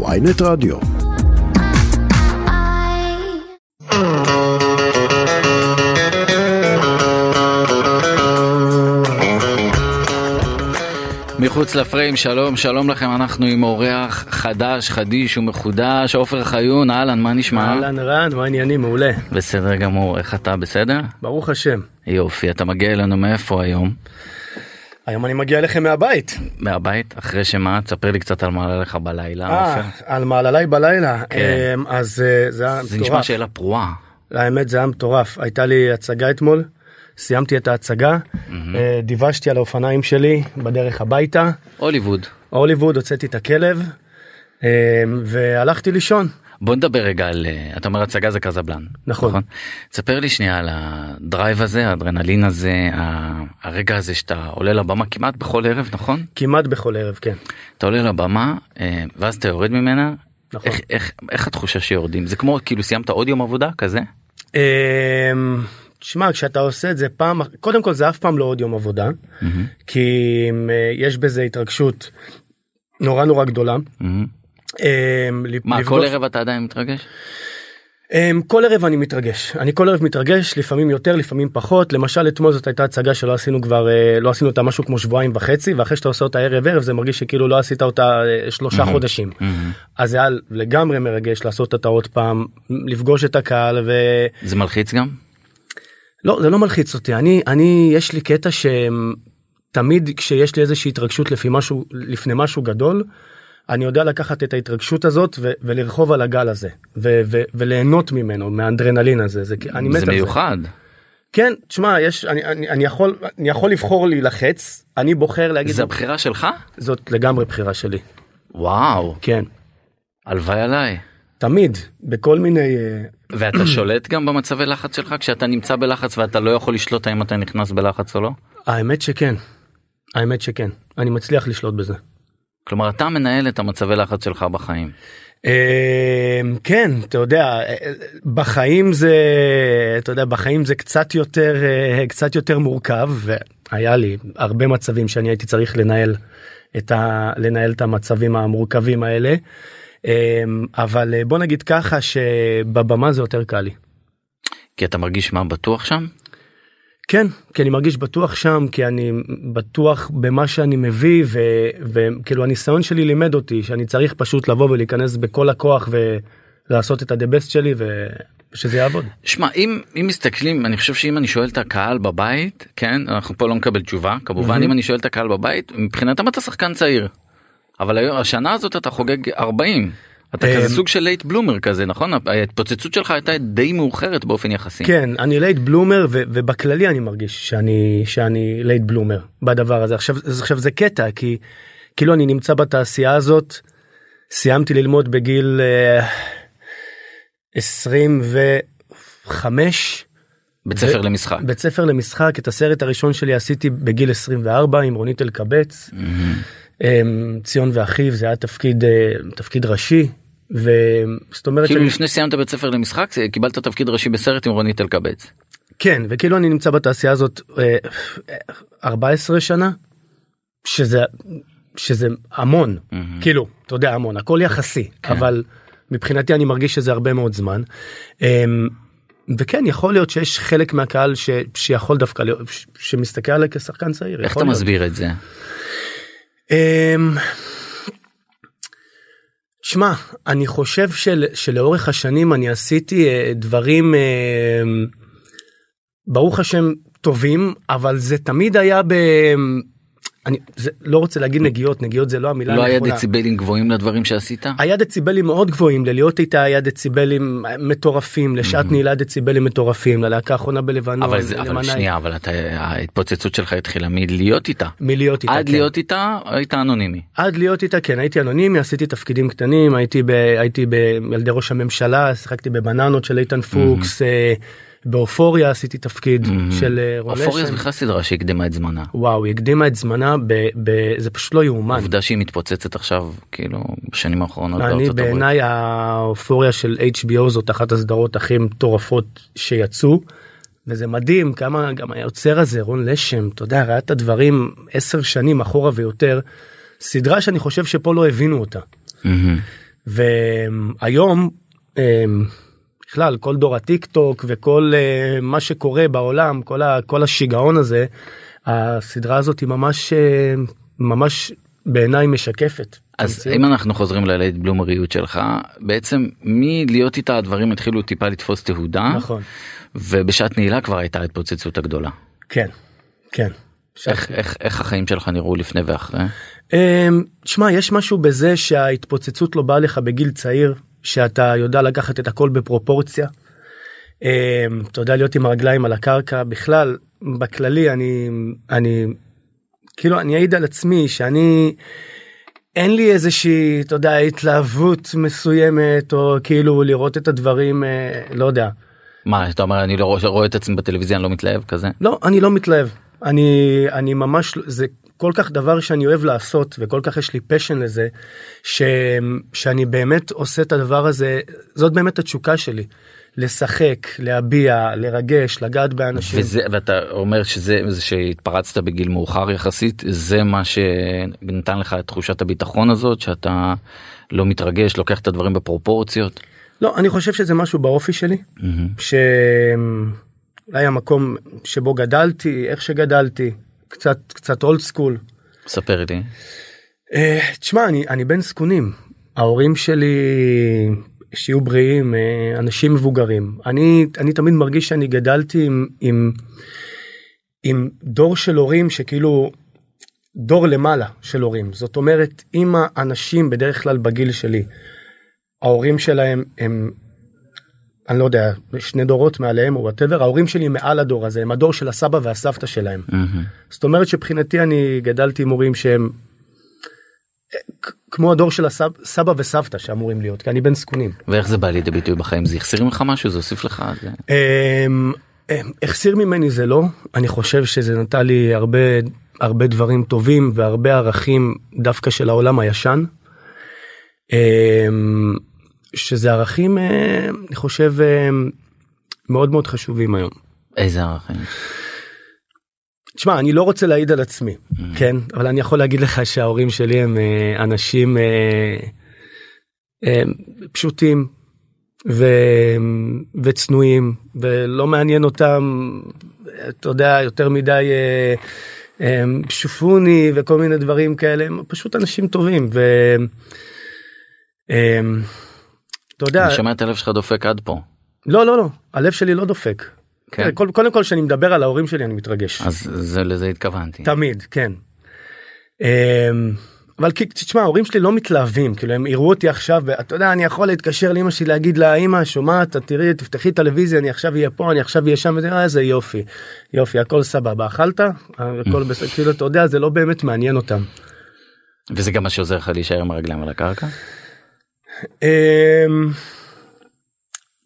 ויינט רדיו. מחוץ לפריים, שלום, שלום לכם, אנחנו עם אורח חדש, חדיש ומחודש, עופר חיון, אהלן, מה נשמע? אהלן רן, מה העניינים? מעולה. בסדר גמור, איך אתה, בסדר? ברוך השם. יופי, אתה מגיע אלינו מאיפה היום? היום אני מגיע אליכם מהבית. מהבית? אחרי שמה? תספר לי קצת על מה עלה לך בלילה, אה. על מעללי בלילה. כן. אמ, אז אה, זה היה זה נשמע מטורף. שאלה פרועה. האמת זה היה מטורף. הייתה לי הצגה אתמול, סיימתי את ההצגה, אה, דיוושתי על האופניים שלי בדרך הביתה, הוליווד. הוליווד, הוצאתי את הכלב, אמ, והלכתי לישון. בוא נדבר רגע על, אה, אתה אומר הצגה זה קזבלן. נכון. תספר לי שנייה על הדרייב הזה, האדרנלין הזה, הרגע הזה שאתה עולה לבמה כמעט בכל ערב, נכון? כמעט בכל ערב, כן. אתה עולה לבמה אה, ואז אתה יורד ממנה. נכון. איך, איך, איך התחושה שיורדים? זה כמו כאילו סיימת עוד יום עבודה כזה? אמ, תשמע, כשאתה עושה את זה פעם, קודם כל זה אף פעם לא עוד יום עבודה, כי אמ, יש בזה התרגשות נורא נורא גדולה. מהמם. אמ, מה, כל ערב אתה עדיין מתרגש? אמ, כל ערב אני מתרגש, אני כל ערב מתרגש, לפעמים יותר, לפעמים פחות. למשל אתמול זאת הייתה הצגה שלא עשינו כבר, אה, לא עשינו אותה משהו כמו שבועיים וחצי, ואחרי שאתה עושה אותה ערב ערב זה מרגיש שכאילו לא עשית אותה אה, שלושה חודשים. אז זה היה לגמרי מרגש לעשות אותה עוד פעם, לפגוש את הקהל ו... זה מלחיץ גם? לא זה לא מלחיץ אותי אני אני יש לי קטע שתמיד כשיש לי איזושהי התרגשות לפי משהו לפני משהו גדול. אני יודע לקחת את ההתרגשות הזאת ו- ולרחוב על הגל הזה ו- ו- וליהנות ממנו מהאדרנלין הזה זה אני מת זה על זה. מיוחד. כן תשמע יש אני, אני, אני יכול אני יכול לבחור להילחץ אני בוחר להגיד זה הבחירה שלך? זאת לגמרי בחירה שלי וואו, כן הלוואי עליי. תמיד בכל מיני אה, ואתה שולט גם במצבי לחץ שלך כשאתה נמצא בלחץ ואתה לא יכול לשלוט האם אתה נכנס בלחץ או לא? האמת שכן האמת שכן אני מצליח לשלוט בזה. כלומר אתה מנהל את המצבי לחץ שלך בחיים. אמ, כן אתה יודע בחיים זה אתה יודע בחיים זה קצת יותר אה, קצת יותר מורכב והיה לי הרבה מצבים שאני הייתי צריך לנהל את ה... לנהל את המצבים המורכבים האלה אמ, אבל אה, בוא נגיד ככה שבבמה זה יותר קל לי. כי אתה מרגיש מה בטוח שם? כן כי אני מרגיש בטוח שם כי אני בטוח במה שאני מביא ו- וכאילו הניסיון שלי לימד אותי שאני צריך פשוט לבוא ולהיכנס בכל הכוח ולעשות את ה-the best שלי ושזה יעבוד. שמע אם אם מסתכלים אני חושב שאם אני שואל את הקהל בבית כן אנחנו פה לא נקבל תשובה כמובן אם אני שואל את הקהל בבית מבחינתם אתה שחקן צעיר. אבל השנה הזאת אתה חוגג 40. אתה אמ, כזה סוג של late bloomer כזה נכון? ההתפוצצות שלך הייתה די מאוחרת באופן יחסי. כן אני late bloomer ובכללי אני מרגיש שאני שאני late bloomer בדבר הזה. עכשיו עכשיו זה קטע כי כאילו אני נמצא בתעשייה הזאת סיימתי ללמוד בגיל אה, 25 בית ספר ו- למשחק. בית ספר למשחק את הסרט הראשון שלי עשיתי בגיל 24 עם רונית אלקבץ. אמ, ציון ואחיו זה היה תפקיד אה, תפקיד ראשי וזאת אומרת כאילו לפני שסיימת בית ספר למשחק זה- קיבלת תפקיד ראשי בסרט עם רונית אלקבץ. כן וכאילו אני נמצא בתעשייה הזאת אה, 14 שנה שזה שזה המון כאילו אתה יודע המון הכל יחסי אבל מבחינתי אני מרגיש שזה הרבה מאוד זמן. אמ, וכן יכול להיות שיש חלק מהקהל ש, שיכול דווקא להיות שמסתכל עליי כשחקן צעיר. איך אתה להיות. מסביר את זה? שמע אני חושב של, שלאורך השנים אני עשיתי אה, דברים אה, ברוך השם טובים אבל זה תמיד היה ב... אני זה, לא רוצה להגיד נגיעות נגיעות זה לא המילה לא היה. דציבלים גבוהים לדברים שעשית? היה דציבלים מאוד גבוהים ללהיות איתה היה דציבלים מטורפים לשעת נעילה דציבלים מטורפים ללהקה האחרונה בלבנון. אבל זה אבל. שנייה אבל אתה ההתפוצצות שלך התחילה מלהיות איתה. מלהיות איתה. עד כן. להיות איתה היית אנונימי. עד להיות איתה כן הייתי אנונימי עשיתי תפקידים קטנים הייתי ב, הייתי בילדי ראש הממשלה שיחקתי בבננות של איתן פוקס אה, באופוריה עשיתי תפקיד של אה, רון אופוריה זה לשם. בכלל סדרה שהקדימה את זמנה. וואו היא הקדימה את זמנה ב, ב, זה פשוט לא יאומן. עובדה שהיא מתפוצצת עכשיו כאילו בשנים האחרונות אני בארצות הברית. בעיניי האופוריה של HBO זאת אחת הסדרות הכי מטורפות שיצאו. וזה מדהים כמה גם היוצר הזה רון לשם אתה יודע ראה את הדברים עשר שנים אחורה ויותר סדרה שאני חושב שפה לא הבינו אותה מהמם. והיום אמ, בכלל כל דור הטיק טוק וכל אה, מה שקורה בעולם כל, ה, כל השיגעון הזה הסדרה הזאת היא ממש אה, ממש בעיניי משקפת. אז אם אנחנו חוזרים ללייט בלומריות שלך בעצם מלהיות איתה הדברים התחילו טיפה לתפוס תהודה נכון ובשעת נעילה כבר הייתה התפוצצות הגדולה. כן כן. איך, איך, איך החיים שלך נראו לפני ואחרי? אמ, תשמע יש משהו בזה שההתפוצצות לא באה לך בגיל צעיר שאתה יודע לקחת את הכל בפרופורציה. אמ, אתה יודע להיות עם הרגליים על הקרקע בכלל בכללי אני אני כאילו אני אעיד על עצמי שאני אין לי איזושהי אתה יודע התלהבות מסוימת או כאילו לראות את הדברים אה, לא יודע. מה אתה אומר אני לא רואה, רואה את עצמי בטלוויזיה אני לא מתלהב כזה? לא אני לא מתלהב אני אני ממש זה כל כך דבר שאני אוהב לעשות וכל כך יש לי פשן לזה ש, שאני באמת עושה את הדבר הזה זאת באמת התשוקה שלי. לשחק להביע לרגש לגעת באנשים וזה ואתה אומר שזה זה שהתפרצת בגיל מאוחר יחסית זה מה שנתן לך את תחושת הביטחון הזאת שאתה לא מתרגש לוקח את הדברים בפרופורציות. לא אני חושב שזה משהו באופי שלי Mm-hmm. שאולי המקום שבו גדלתי איך שגדלתי קצת קצת אולד סקול. ספר לי. אה, תשמע אני אני בן זקונים ההורים שלי שיהיו בריאים אה, אנשים מבוגרים אני אני תמיד מרגיש שאני גדלתי עם עם, עם דור של הורים שכאילו דור למעלה של הורים זאת אומרת אם האנשים בדרך כלל בגיל שלי ההורים שלהם הם אני לא יודע שני דורות מעליהם או whatever ההורים שלי מעל הדור הזה הם הדור של הסבא והסבתא שלהם מהמם. זאת אומרת שמבחינתי אני גדלתי עם הורים שהם כמו הדור של הסבא וסבתא שאמורים להיות כי אני בן זקונים. ואיך זה בא לידי ביטוי בחיים זה החסיר ממך משהו זה הוסיף לך זה... אמ, אמ, החסיר ממני זה לא אני חושב שזה נתן לי הרבה הרבה דברים טובים והרבה ערכים דווקא של העולם הישן. שזה ערכים אה, אני חושב אה, מאוד מאוד חשובים היום. איזה ערכים. תשמע אני לא רוצה להעיד על עצמי כן אבל אני יכול להגיד לך שההורים שלי הם אה, אנשים אה, פשוטים ו... וצנועים ולא מעניין אותם אתה יודע יותר מדי שופוני וכל מיני דברים כאלה הם פשוט אנשים טובים ו... אתה יודע אני שומע את הלב שלך דופק עד פה. לא לא לא הלב שלי לא דופק. כן. קודם קודם כל כשאני מדבר על ההורים שלי אני מתרגש. אז זה לזה התכוונתי. תמיד כן. אמ, אבל תשמע ההורים שלי לא מתלהבים כאילו הם יראו אותי עכשיו ואתה יודע אני יכול להתקשר לאמא שלי להגיד לה אמא שומעת תראי תפתחי טלוויזיה אני עכשיו אהיה פה אני עכשיו אהיה שם וזה איזה יופי יופי הכל סבבה אכלת הכל בסדר כאילו אתה יודע זה לא באמת מעניין אותם. וזה גם מה שעוזר לך להישאר עם הרגליים על הקרקע? אמ,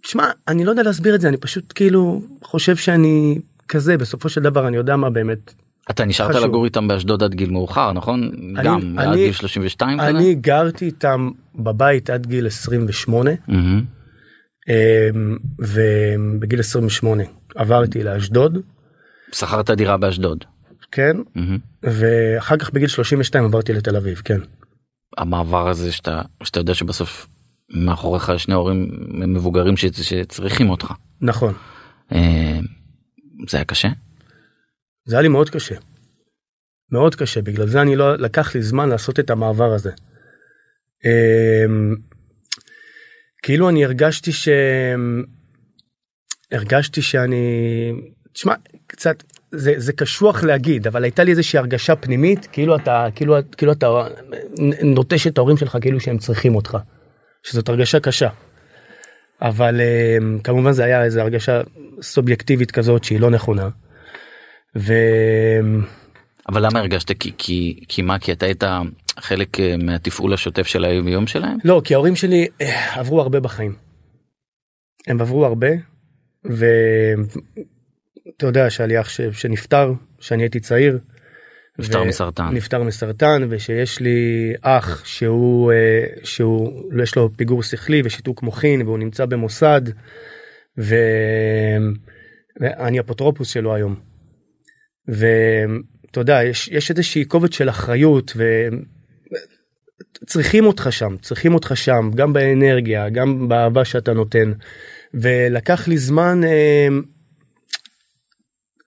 תשמע אני לא יודע להסביר את זה אני פשוט כאילו חושב שאני כזה בסופו של דבר אני יודע מה באמת אתה נשארת חשוב. לגור איתם באשדוד עד גיל מאוחר נכון? גם עד אני- גיל 32 כזה? אני גרתי איתם בבית עד גיל 28 מהמם. אמ, ובגיל 28 עברתי לאשדוד שכרת דירה באשדוד. כן מהמם. ואחר כך בגיל 32 עברתי לתל אביב כן המעבר הזה שאתה שאתה יודע שבסוף מאחוריך שני הורים מבוגרים שצריכים אותך. נכון אה, זה היה קשה? זה היה לי מאוד קשה. מאוד קשה בגלל זה אני לא לקח לי זמן לעשות את המעבר הזה. אמ, כאילו אני הרגשתי ש... הרגשתי שאני תשמע קצת זה זה קשוח להגיד אבל הייתה לי איזושהי הרגשה פנימית כאילו אתה כאילו כאילו אתה נוטש את ההורים שלך כאילו שהם צריכים אותך. שזאת הרגשה קשה. אבל אמ, כמובן זה היה איזו הרגשה סובייקטיבית כזאת שהיא לא נכונה. ו... אבל למה הרגשת כי כי כי מה כי אתה היית חלק אה, מהתפעול השוטף של היום יום שלהם? לא כי ההורים שלי אה, עברו הרבה בחיים. הם עברו הרבה ואתה יודע שהיה לי אח ש... שנפטר שאני הייתי צעיר. נפטר ו- מסרטן. נפטר מסרטן ושיש לי אח שהוא אה, שהוא יש לו פיגור שכלי ושיתוק מוחין והוא נמצא במוסד. ו... ואני אפוטרופוס שלו היום. ואתה יודע יש יש איזושהי כובד של אחריות צריכים אותך שם צריכים אותך שם גם באנרגיה גם באהבה שאתה נותן ולקח לי זמן אה,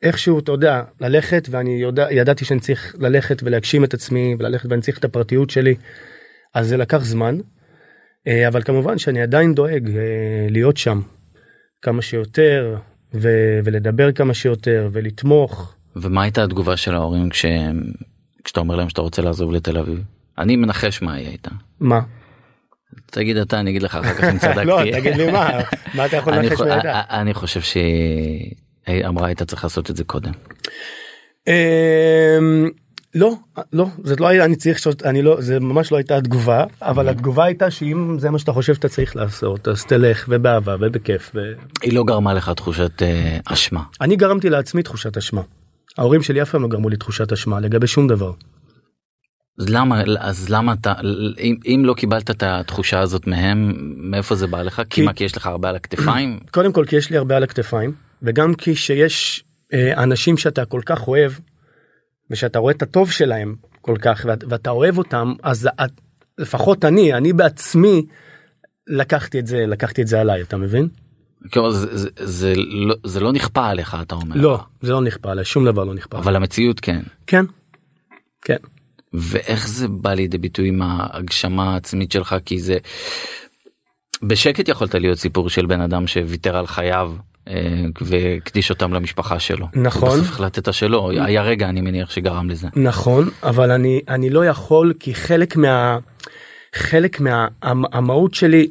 איכשהו אתה יודע ללכת ואני יודע ידעתי שאני צריך ללכת ולהגשים את עצמי וללכת ואני צריך את הפרטיות שלי אז זה לקח זמן אה, אבל כמובן שאני עדיין דואג אה, להיות שם כמה שיותר ו- ולדבר כמה שיותר ולתמוך. ומה הייתה התגובה של ההורים כש... כשאתה אומר להם שאתה רוצה לעזוב לתל אביב? אני מנחש מה היא הייתה. מה? תגיד אתה אני אגיד לך אחר כך אם צדקתי. לא תגיד לי מה מה אתה יכול לנחש מה הייתה? אני חושב שהיא אמרה היית צריך לעשות את זה קודם. אמ, לא לא זה לא היה אני צריך אני לא זה ממש לא הייתה התגובה אבל התגובה הייתה שאם זה מה שאתה חושב שאתה צריך לעשות אז תלך ובאהבה ובכיף היא לא גרמה לך תחושת אה, אשמה. ואני גרמתי לעצמי תחושת אשמה. ההורים שלי אף פעם לא גרמו לי תחושת אשמה לגבי שום דבר. אז למה אז למה אתה אם, אם לא קיבלת את התחושה הזאת מהם מאיפה זה בא לך כי כי- מה כי יש לך הרבה על הכתפיים קודם כל כי יש לי הרבה על הכתפיים וגם כי שיש אה, אנשים שאתה כל כך אוהב ושאתה רואה את הטוב שלהם כל כך ואת, ואתה אוהב אותם אז את, לפחות אני אני בעצמי לקחתי את זה לקחתי את זה עליי אתה מבין? כלומר, זה, זה, זה, לא, זה לא נכפה עליך אתה אומר לא זה לא נכפה עליי שום דבר לא נכפה אבל המציאות כן כן. כן. ואיך זה בא לידי ביטוי עם ההגשמה העצמית שלך כי זה בשקט יכולת להיות סיפור של בן אדם שוויתר על חייו והקדיש אותם למשפחה שלו. נכון. בסוף החלטת שלא היה רגע אני מניח שגרם לזה. נכון אבל אני אני לא יכול כי חלק מה חלק מהמהות שלי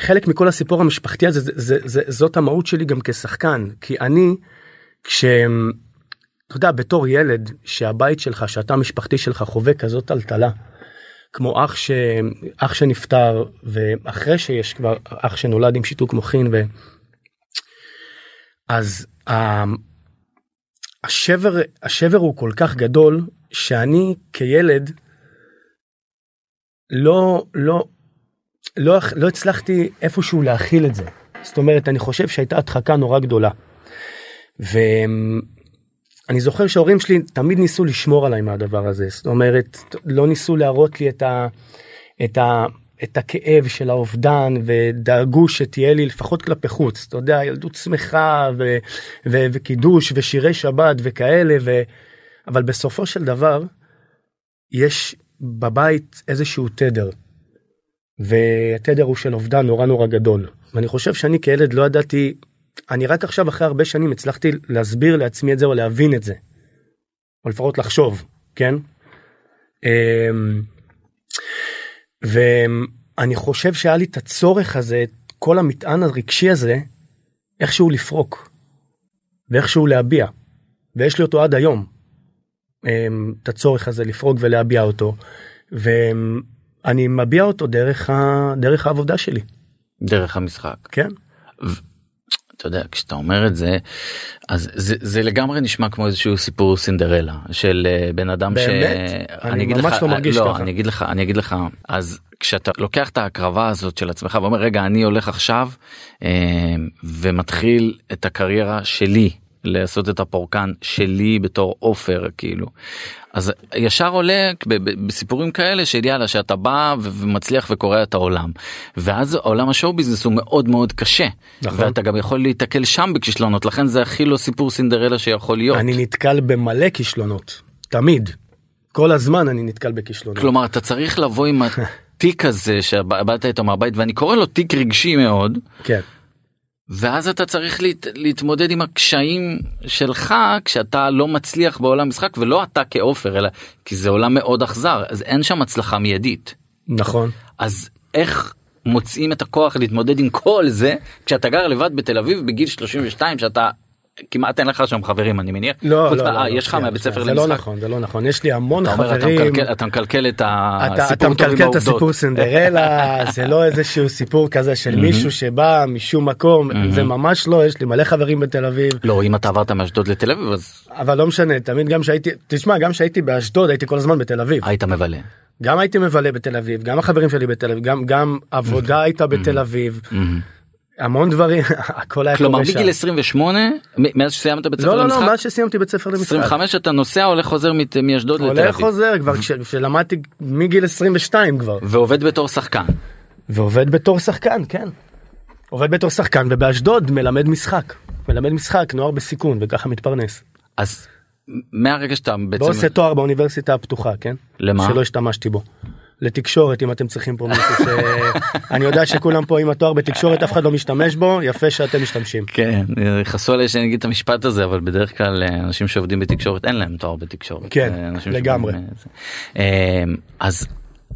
חלק מכל הסיפור המשפחתי הזה זה, זה, זה זאת המהות שלי גם כשחקן כי אני כש... אתה יודע בתור ילד שהבית שלך שהתא המשפחתי שלך חווה כזאת טלטלה כמו אח ש... אח שנפטר ואחרי שיש כבר אח שנולד עם שיתוק מוחין ו... אז ה... השבר השבר הוא כל כך גדול שאני כילד לא לא לא לא הצלחתי איפשהו להכיל את זה זאת אומרת אני חושב שהייתה הדחקה נורא גדולה. ואני זוכר שההורים שלי תמיד ניסו לשמור עליי מהדבר הזה זאת אומרת לא ניסו להראות לי את ה... את ה... את הכאב של האובדן ודאגו שתהיה לי לפחות כלפי חוץ. אתה יודע ילדות שמחה ו- ו- וקידוש ושירי שבת וכאלה ו... אבל בסופו של דבר יש בבית איזשהו תדר. והתדר הוא של אובדן נורא נורא גדול. ואני חושב שאני כילד לא ידעתי אני רק עכשיו אחרי הרבה שנים הצלחתי להסביר לעצמי את זה או להבין את זה. או לפחות לחשוב כן. אמ, ואני חושב שהיה לי את הצורך הזה את כל המטען הרגשי הזה איכשהו לפרוק ואיכשהו להביע. ויש לי אותו עד היום אמ, את הצורך הזה לפרוק ולהביע אותו. ואני מביע אותו דרך, ה... דרך העבודה שלי. דרך המשחק. כן אתה יודע כשאתה אומר את זה אז זה, זה לגמרי נשמע כמו איזשהו סיפור סינדרלה של אה, בן אדם באמת? ש... אני ממש לך, לא מרגיש לא, ככה. אני אגיד לך אני אגיד לך אז כשאתה לוקח את ההקרבה הזאת של עצמך ואומר רגע אני הולך עכשיו אה, ומתחיל את הקריירה שלי לעשות את הפורקן שלי בתור עופר כאילו. אז ישר עולה בסיפורים כאלה של יאללה שאתה בא ומצליח וקורע את העולם. ואז עולם השואו ביזנס הוא מאוד מאוד קשה. נכון. ואתה גם יכול להיתקל שם בכישלונות. לכן זה הכי לא סיפור סינדרלה שיכול להיות. אני נתקל במלא כישלונות. תמיד. כל הזמן אני נתקל בכישלונות. כלומר אתה צריך לבוא עם התיק הזה שבאת איתו מהבית ואני קורא לו תיק רגשי מאוד. כן ואז אתה צריך להת, להתמודד עם הקשיים שלך כשאתה לא מצליח בעולם משחק ולא אתה כעופר אלא כי זה עולם מאוד אכזר אז אין שם הצלחה מיידית. נכון. אז איך מוצאים את הכוח להתמודד עם כל זה כשאתה גר לבד בתל אביב בגיל 32 שאתה כמעט אין לך שם חברים אני מניח. לא, לא, לא, אה, לא, יש לך שנייה, מהבית ספר שנייה, זה לא למשחק. נכון זה לא נכון יש לי המון אתה אתה חברים אתה מקלקל את אתה, אתה הסיפור עם מקלקל את. הסיפור סינדרלה זה לא איזשהו סיפור כזה של מישהו שבא משום מקום זה ממש לא יש לי מלא חברים בתל אביב לא אם אתה עברת מאשדוד לתל אביב אז אבל לא משנה תמיד גם שהייתי תשמע גם שהייתי באשדוד הייתי כל הזמן בתל אביב היית מבלה. גם הייתי מבלה בתל אביב גם החברים שלי בתל אביב גם גם עבודה הייתה בתל אביב. המון דברים הכל היה כלומר. מגיל 28 מ- מאז שסיימת בית ספר לא לא לא למשחק מאז שסיימתי בית ספר למשחק. 25 אתה נוסע הולך חוזר מאשדוד לתל הולך אביב חוזר כבר כש- כשלמדתי מגיל 22 כבר ועובד בתור שחקן ועובד בתור שחקן כן. עובד בתור שחקן ובאשדוד מלמד משחק מלמד משחק נוער בסיכון וככה מתפרנס. אז מהרגע שאתה בעצם ועושה תואר באוניברסיטה הפתוחה כן. למה? שלא השתמשתי בו. לתקשורת אם אתם צריכים פה מישהו ש... אני יודע שכולם פה עם התואר בתקשורת אף אחד לא משתמש בו יפה שאתם משתמשים. כן יכעסו עליי שאני אגיד את המשפט הזה אבל בדרך כלל אה, אנשים שעובדים בתקשורת אין להם תואר בתקשורת. כן, אה, לגמרי. שעובדים, אה, אז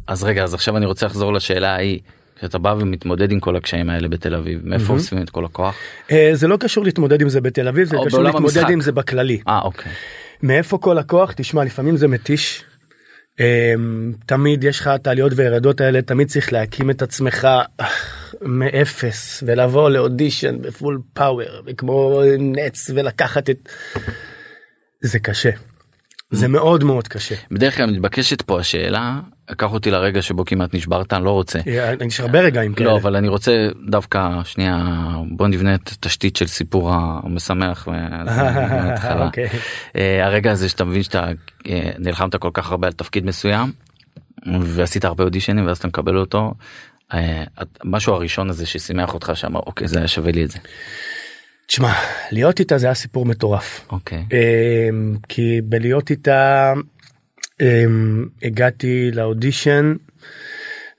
אז רגע אז עכשיו אני רוצה לחזור לשאלה ההיא. כשאתה בא ומתמודד עם כל הקשיים האלה בתל אביב מאיפה אוספים את כל הכוח? אה, זה לא קשור להתמודד עם זה בתל אביב זה קשור להתמודד המשחק. עם זה בכללי. אה אוקיי. מאיפה כל הכוח תשמע לפעמים זה מתיש. אמ, תמיד יש לך את העליות והירדות האלה תמיד צריך להקים את עצמך מאפס ולבוא לאודישן בפול פאוור וכמו נץ ולקחת את זה קשה. זה מאוד מאוד קשה. בדרך כלל מתבקשת פה השאלה קח אותי לרגע שבו כמעט נשברת אני לא רוצה. אה, יש הרבה רגעים כאלה. לא אבל אני רוצה דווקא שנייה בוא נבנה את התשתית של סיפור המשמח. אוקיי. אה, הרגע הזה שאתה מבין שאתה אה, נלחמת כל כך הרבה על תפקיד מסוים ועשית הרבה אודישנים ואז אתה מקבל אותו. משהו הראשון הזה ששימח אותך שאמר אוקיי זה היה שווה לי את זה. תשמע להיות איתה זה היה סיפור מטורף. אוקיי. אמ, כי בלהיות איתה הגעתי לאודישן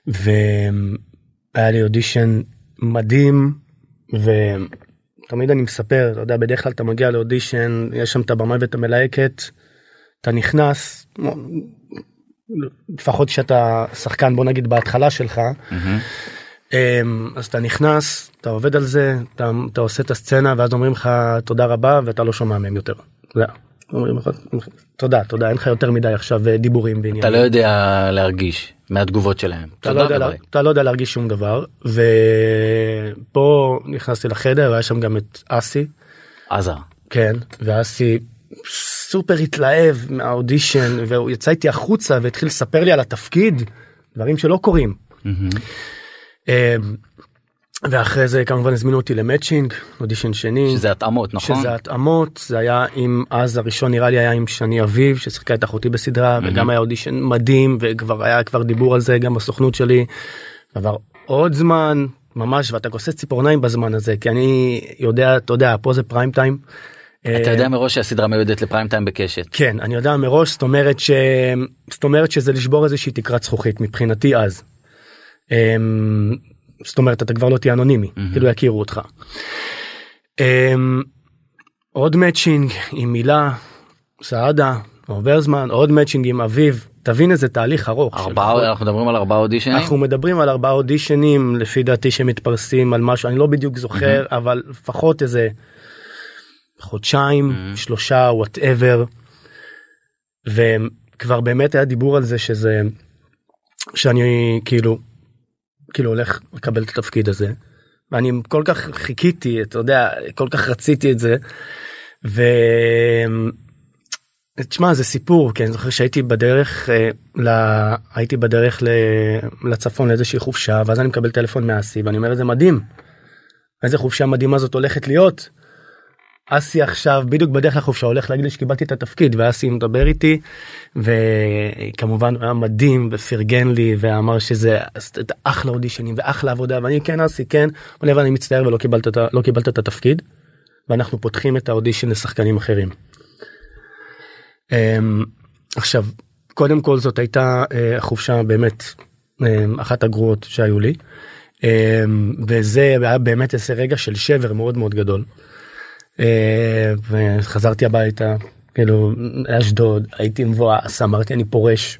והיה לי אודישן מדהים ותמיד אני מספר אתה יודע בדרך כלל אתה מגיע לאודישן יש שם את הבמאי ואת המלהקת אתה נכנס לפחות כשאתה שחקן בוא נגיד בהתחלה שלך. אמ, אז אתה נכנס אתה עובד על זה אתה, אתה עושה את הסצנה ואז אומרים לך תודה רבה ואתה לא שומע מהם יותר. זה, אומרים לך תודה תודה אין לך יותר מדי עכשיו אה, דיבורים אתה בעניינים. לא יודע להרגיש מהתגובות שלהם. אתה לא, יודע, לה-. אתה לא יודע להרגיש שום דבר ופה נכנסתי לחדר היה שם גם את אסי עזה. כן ואסי סופר התלהב מהאודישן והוא יצא איתי החוצה והתחיל לספר לי על התפקיד דברים שלא קורים. מהמם. אמ, ואחרי זה כמובן הזמינו אותי למצ'ינג אודישן שני שזה התאמות נכון? שזה התאמות זה היה עם אז הראשון נראה לי היה עם שני אביב ששיחקה את אחותי בסדרה וגם היה אודישן מדהים וכבר היה כבר דיבור על זה גם בסוכנות שלי. עבר עוד זמן ממש ואתה כוסס ציפורניים בזמן הזה כי אני יודע אתה יודע פה זה פריים טיים. אתה אה, יודע מראש שהסדרה מיועדת לפריים טיים בקשת. כן אני יודע מראש זאת אומרת ש... זאת אומרת שזה לשבור איזושהי תקרת זכוכית מבחינתי אז. זאת אומרת אתה כבר לא תהיה אנונימי כאילו יכירו אותך. אמ, עוד מאצ'ינג עם מילה סעדה עובר זמן עוד מאצ'ינג עם אביב תבין איזה תהליך ארוך. של ארבעה אנחנו מדברים על ארבעה אודישנים. אנחנו מדברים על ארבעה אודישנים לפי דעתי שמתפרסים על משהו אני לא בדיוק זוכר אבל לפחות איזה חודשיים שלושה וואטאבר. וכבר באמת היה דיבור על זה שזה שאני כאילו כאילו הולך לקבל את התפקיד הזה ואני כל כך חיכיתי אתה יודע כל כך רציתי את זה. ו... תשמע זה סיפור כי אני זוכר שהייתי בדרך אה, ל... הייתי בדרך ל... לצפון לאיזושהי חופשה ואז אני מקבל טלפון מאסי ואני אומר זה מדהים. איזה חופשה מדהימה זאת הולכת להיות. אסי עכשיו בדיוק בדרך לחופשה הולך להגיד לי שקיבלתי את התפקיד ואסי מדבר איתי וכמובן הוא היה מדהים ופרגן לי ואמר שזה אחלה אודישנים ואחלה עבודה ואני כן אסי כן אבל אני מצטער ולא קיבלת את לא קיבלת את התפקיד. ואנחנו פותחים את האודישן לשחקנים אחרים. אמ, עכשיו קודם כל זאת הייתה אה, חופשה באמת אמ, אחת הגרועות שהיו לי אמ, וזה היה באמת איזה רגע של שבר מאוד מאוד גדול. אה, וחזרתי הביתה כאילו לאשדוד הייתי מבואס אמרתי אני פורש.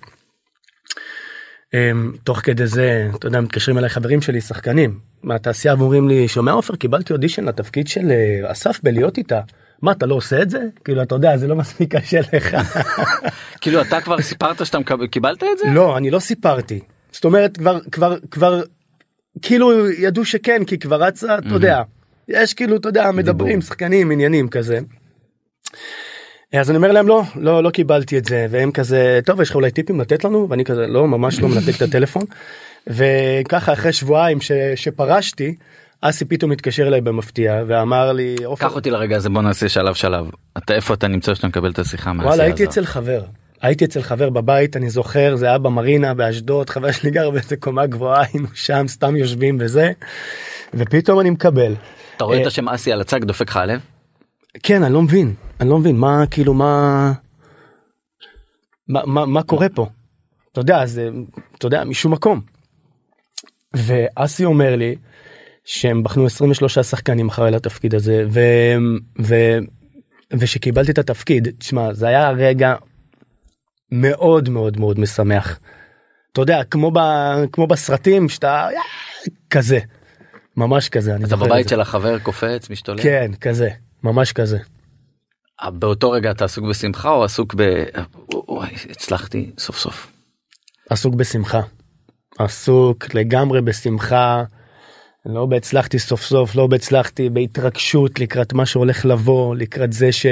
אמ, תוך כדי זה אתה יודע מתקשרים אליי חברים שלי שחקנים מהתעשייה ואומרים לי שומע עופר קיבלתי אודישן לתפקיד של אה, אסף בלהיות איתה. מה אתה לא עושה את זה כאילו אתה יודע זה לא מספיק קשה לך. כאילו אתה כבר סיפרת שאתה קיבלת את זה? לא אני לא סיפרתי זאת אומרת כבר כבר כבר כאילו ידעו שכן כי כבר רצה אתה יודע יש כאילו אתה יודע מדברים שחקנים עניינים כזה. אז אני אומר להם לא לא לא קיבלתי את זה והם כזה טוב יש לך אולי טיפים לתת לנו? ואני כזה לא ממש לא מנתק את הטלפון. וככה אחרי שבועיים ש, שפרשתי אסי פתאום התקשר אליי במפתיע ואמר לי "עופר, קח אותי לרגע הזה בוא נעשה שלב שלב. אתה איפה אתה נמצא שאתה מקבל את השיחה מהעשייה וואלה הייתי הזאת? אצל חבר. הייתי אצל חבר בבית אני זוכר זה היה במרינה באשדוד חבר שלי גר באיזה קומה גבוהה היינו שם סתם יושבים וזה. ופתאום אני מקבל אתה רואה את אה, השם אסי על הצג דופק לך הלב? כן אני לא מבין אני לא מבין מה כאילו מה מה מה, מה קורה פה. אתה יודע זה אתה יודע משום מקום. ואסי אומר לי שהם בחנו 23 שחקנים אחרי לתפקיד הזה ו, ו, ושקיבלתי את התפקיד תשמע זה היה רגע מאוד מאוד מאוד משמח. אתה יודע כמו ב, כמו בסרטים שאתה כזה ממש כזה אתה בבית. של החבר קופץ משתולל? כן כזה ממש כזה. באותו רגע אתה עסוק בשמחה או עסוק ב... וואי הצלחתי סוף סוף. עסוק בשמחה. עסוק לגמרי בשמחה. לא בהצלחתי סוף סוף לא בהצלחתי בהתרגשות לקראת מה שהולך לבוא לקראת זה ש...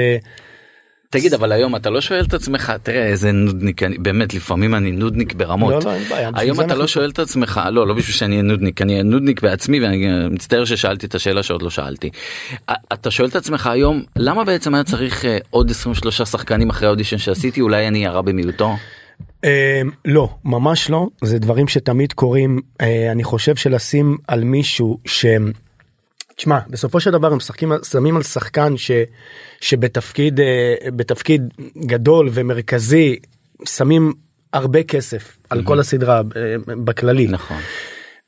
תגיד אבל היום אתה לא שואל את עצמך תראה איזה נודניק אני באמת לפעמים אני נודניק ברמות. לא, לא, אין בעיה, היום אתה לא שואל את עצמך לא לא בשביל שאני אהיה נודניק אני אהיה נודניק בעצמי ואני מצטער ששאלתי את השאלה שעוד לא שאלתי. אתה שואל את עצמך היום למה בעצם היה צריך אה, עוד 23 שחקנים אחרי האודישן שעשיתי אולי אני הרע במיעוטו. אה, לא ממש לא זה דברים שתמיד קורים אה, אני חושב שלשים על מישהו ש... תשמע בסופו של דבר הם משחקים שמים על שחקן ש... שבתפקיד אה, בתפקיד גדול ומרכזי שמים הרבה כסף על כל הסדרה אה, בכללי. נכון.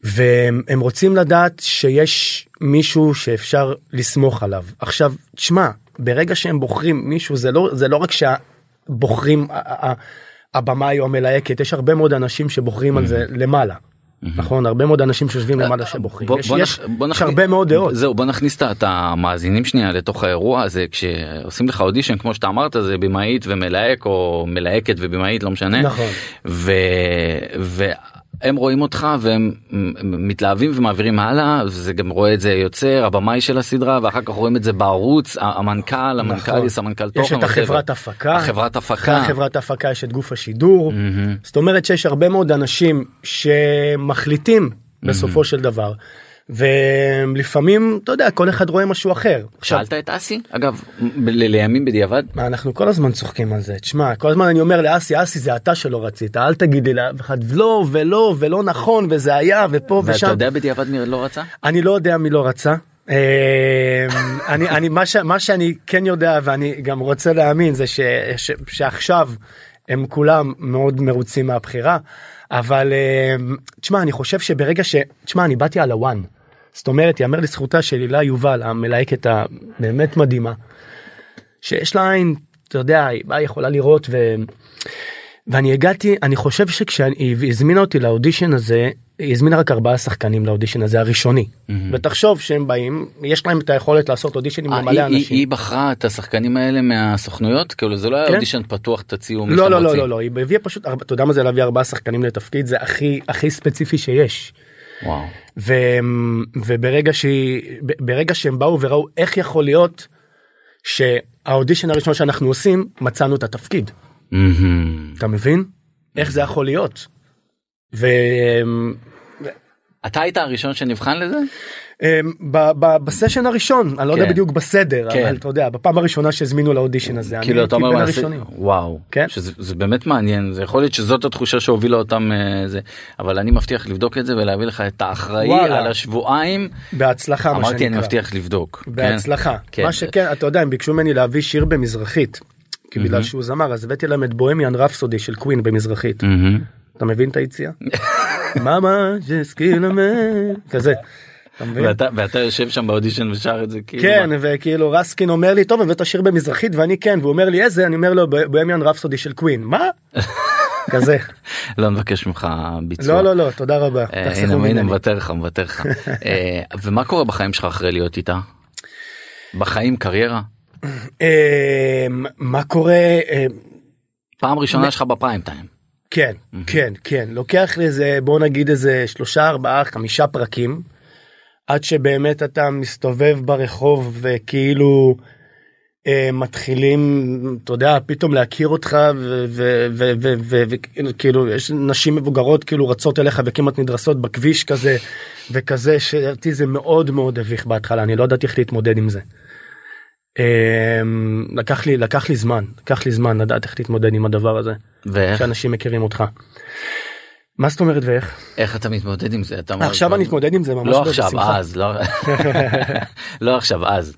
והם הם רוצים לדעת שיש מישהו שאפשר לסמוך עליו עכשיו תשמע ברגע שהם בוחרים מישהו זה לא זה לא רק ה- הבמאי או המלהקת יש הרבה מאוד אנשים שבוחרים על זה למעלה. נכון הרבה מאוד אנשים שיושבים למעלה שבוחרים בוא- יש, בוא יש, נכ- בוא יש נכניס- הרבה מאוד דעות זהו בוא נכניס את- את המאזינים שנייה לתוך האירוע הזה כשעושים לך אודישן כמו שאתה אמרת זה במאית ומלהק או מלהקת ובמאית לא משנה. נכון. ו... והם רואים אותך והם מתלהבים ומעבירים הלאה וזה גם רואה את זה יוצר הבמאי של הסדרה ואחר כך רואים את זה בערוץ המנכ"ל המנכ"ל סמנכ"ל תוכן. נכון. יש את החברת. הפקה החברת הפקה. החברת הפקה יש את גוף השידור. זאת אומרת שיש הרבה מאוד אנשים שמחליטים בסופו של דבר ולפעמים אתה יודע כל אחד רואה משהו אחר. שאלת את אסי אגב לימים בדיעבד אנחנו כל הזמן צוחקים על זה תשמע כל הזמן אני אומר לאסי אסי זה אתה שלא רצית אל תגיד לי לאף אחד לא ולא ולא נכון וזה היה ופה ואתה ושם יודע בדיעבד מי לא רצה? אני לא יודע מי לא רצה. אה, אני אני מה, ש, מה שאני כן יודע ואני גם רוצה להאמין זה ש, ש, שעכשיו הם כולם מאוד מרוצים מהבחירה אבל אה, תשמע אני חושב שברגע ש... תשמע אני באתי על הוואן. זאת אומרת יאמר לזכותה של הילה יובל המלהקת הבאמת מדהימה שיש לה עין אתה יודע היא באה, יכולה לראות ו... ואני הגעתי אני חושב שכשהיא הזמינה אותי לאודישן הזה היא הזמינה רק ארבעה שחקנים לאודישן הזה הראשוני ותחשוב שהם באים יש להם את היכולת לעשות אודישנים אה, למלא היא- היא- אנשים. היא בחרה את השחקנים האלה מהסוכנויות כאילו זה לא היה כן. אודישן פתוח תציעו לא לא לא רוצים. לא לא היא הביאה פשוט אתה יודע מה זה להביא ארבעה שחקנים לתפקיד זה הכי הכי ספציפי שיש. וואו. ו, וברגע שהיא ברגע שהם באו וראו איך יכול להיות שהאודישן הראשון שאנחנו עושים מצאנו את התפקיד מהמם. אתה מבין איך זה יכול להיות. ו... אתה היית הראשון שנבחן לזה? אמ, בסשן הראשון אני לא יודע כן. בדיוק בסדר כן. אבל אתה יודע בפעם הראשונה שהזמינו לאודישן הזה כאילו אתה אומר. וואו כן. שזה זה באמת מעניין זה יכול להיות שזאת התחושה שהובילה אותם אה, זה אבל אני מבטיח לבדוק את זה ולהביא לך את האחראי. על השבועיים בהצלחה אמרתי אני. מבטיח לבדוק. כן? בהצלחה. מה שכן אתה יודע הם ביקשו ממני להביא שיר במזרחית. כי בגלל שהוא זמר אז הבאתי להם את Bohemian Rhapsody של קווין במזרחית. אתה מבין את היציאה? just killed a man כזה. ואתה ואתה יושב שם באודישן ושר את זה כאילו כן מה- וכאילו רסקין אומר לי טוב הבאת שיר במזרחית ואני כן והוא אומר לי איזה אני אומר לו Bohemian Rhapsody של קווין מה? כזה לא נבקש ממך ביצוע. לא לא לא תודה רבה. אה, הנה הנה. מוותר לך מוותר לך אה, ומה קורה בחיים שלך אחרי להיות איתה? בחיים קריירה אמ, מה קורה פעם ראשונה שלך בפריים טיים. כן כן כן לוקח לזה בוא נגיד איזה שלושה ארבעה חמישה פרקים עד שבאמת אתה מסתובב ברחוב וכאילו אה, מתחילים אתה יודע פתאום להכיר אותך וכאילו יש נשים מבוגרות כאילו רצות אליך וכמעט נדרסות בכביש כזה וכזה שאותי זה מאוד מאוד הביך בהתחלה אני לא ידעתי איך להתמודד עם זה. אמ, לקח לי לקח לי זמן לקח לי זמן לדעת איך להתמודד עם הדבר הזה ואיך שאנשים מכירים אותך. מה זאת אומרת ואיך? איך אתה מתמודד עם זה? אתה אומר, עכשיו אני אתמודד עם זה ממש לא עכשיו. אז לא לא עכשיו אז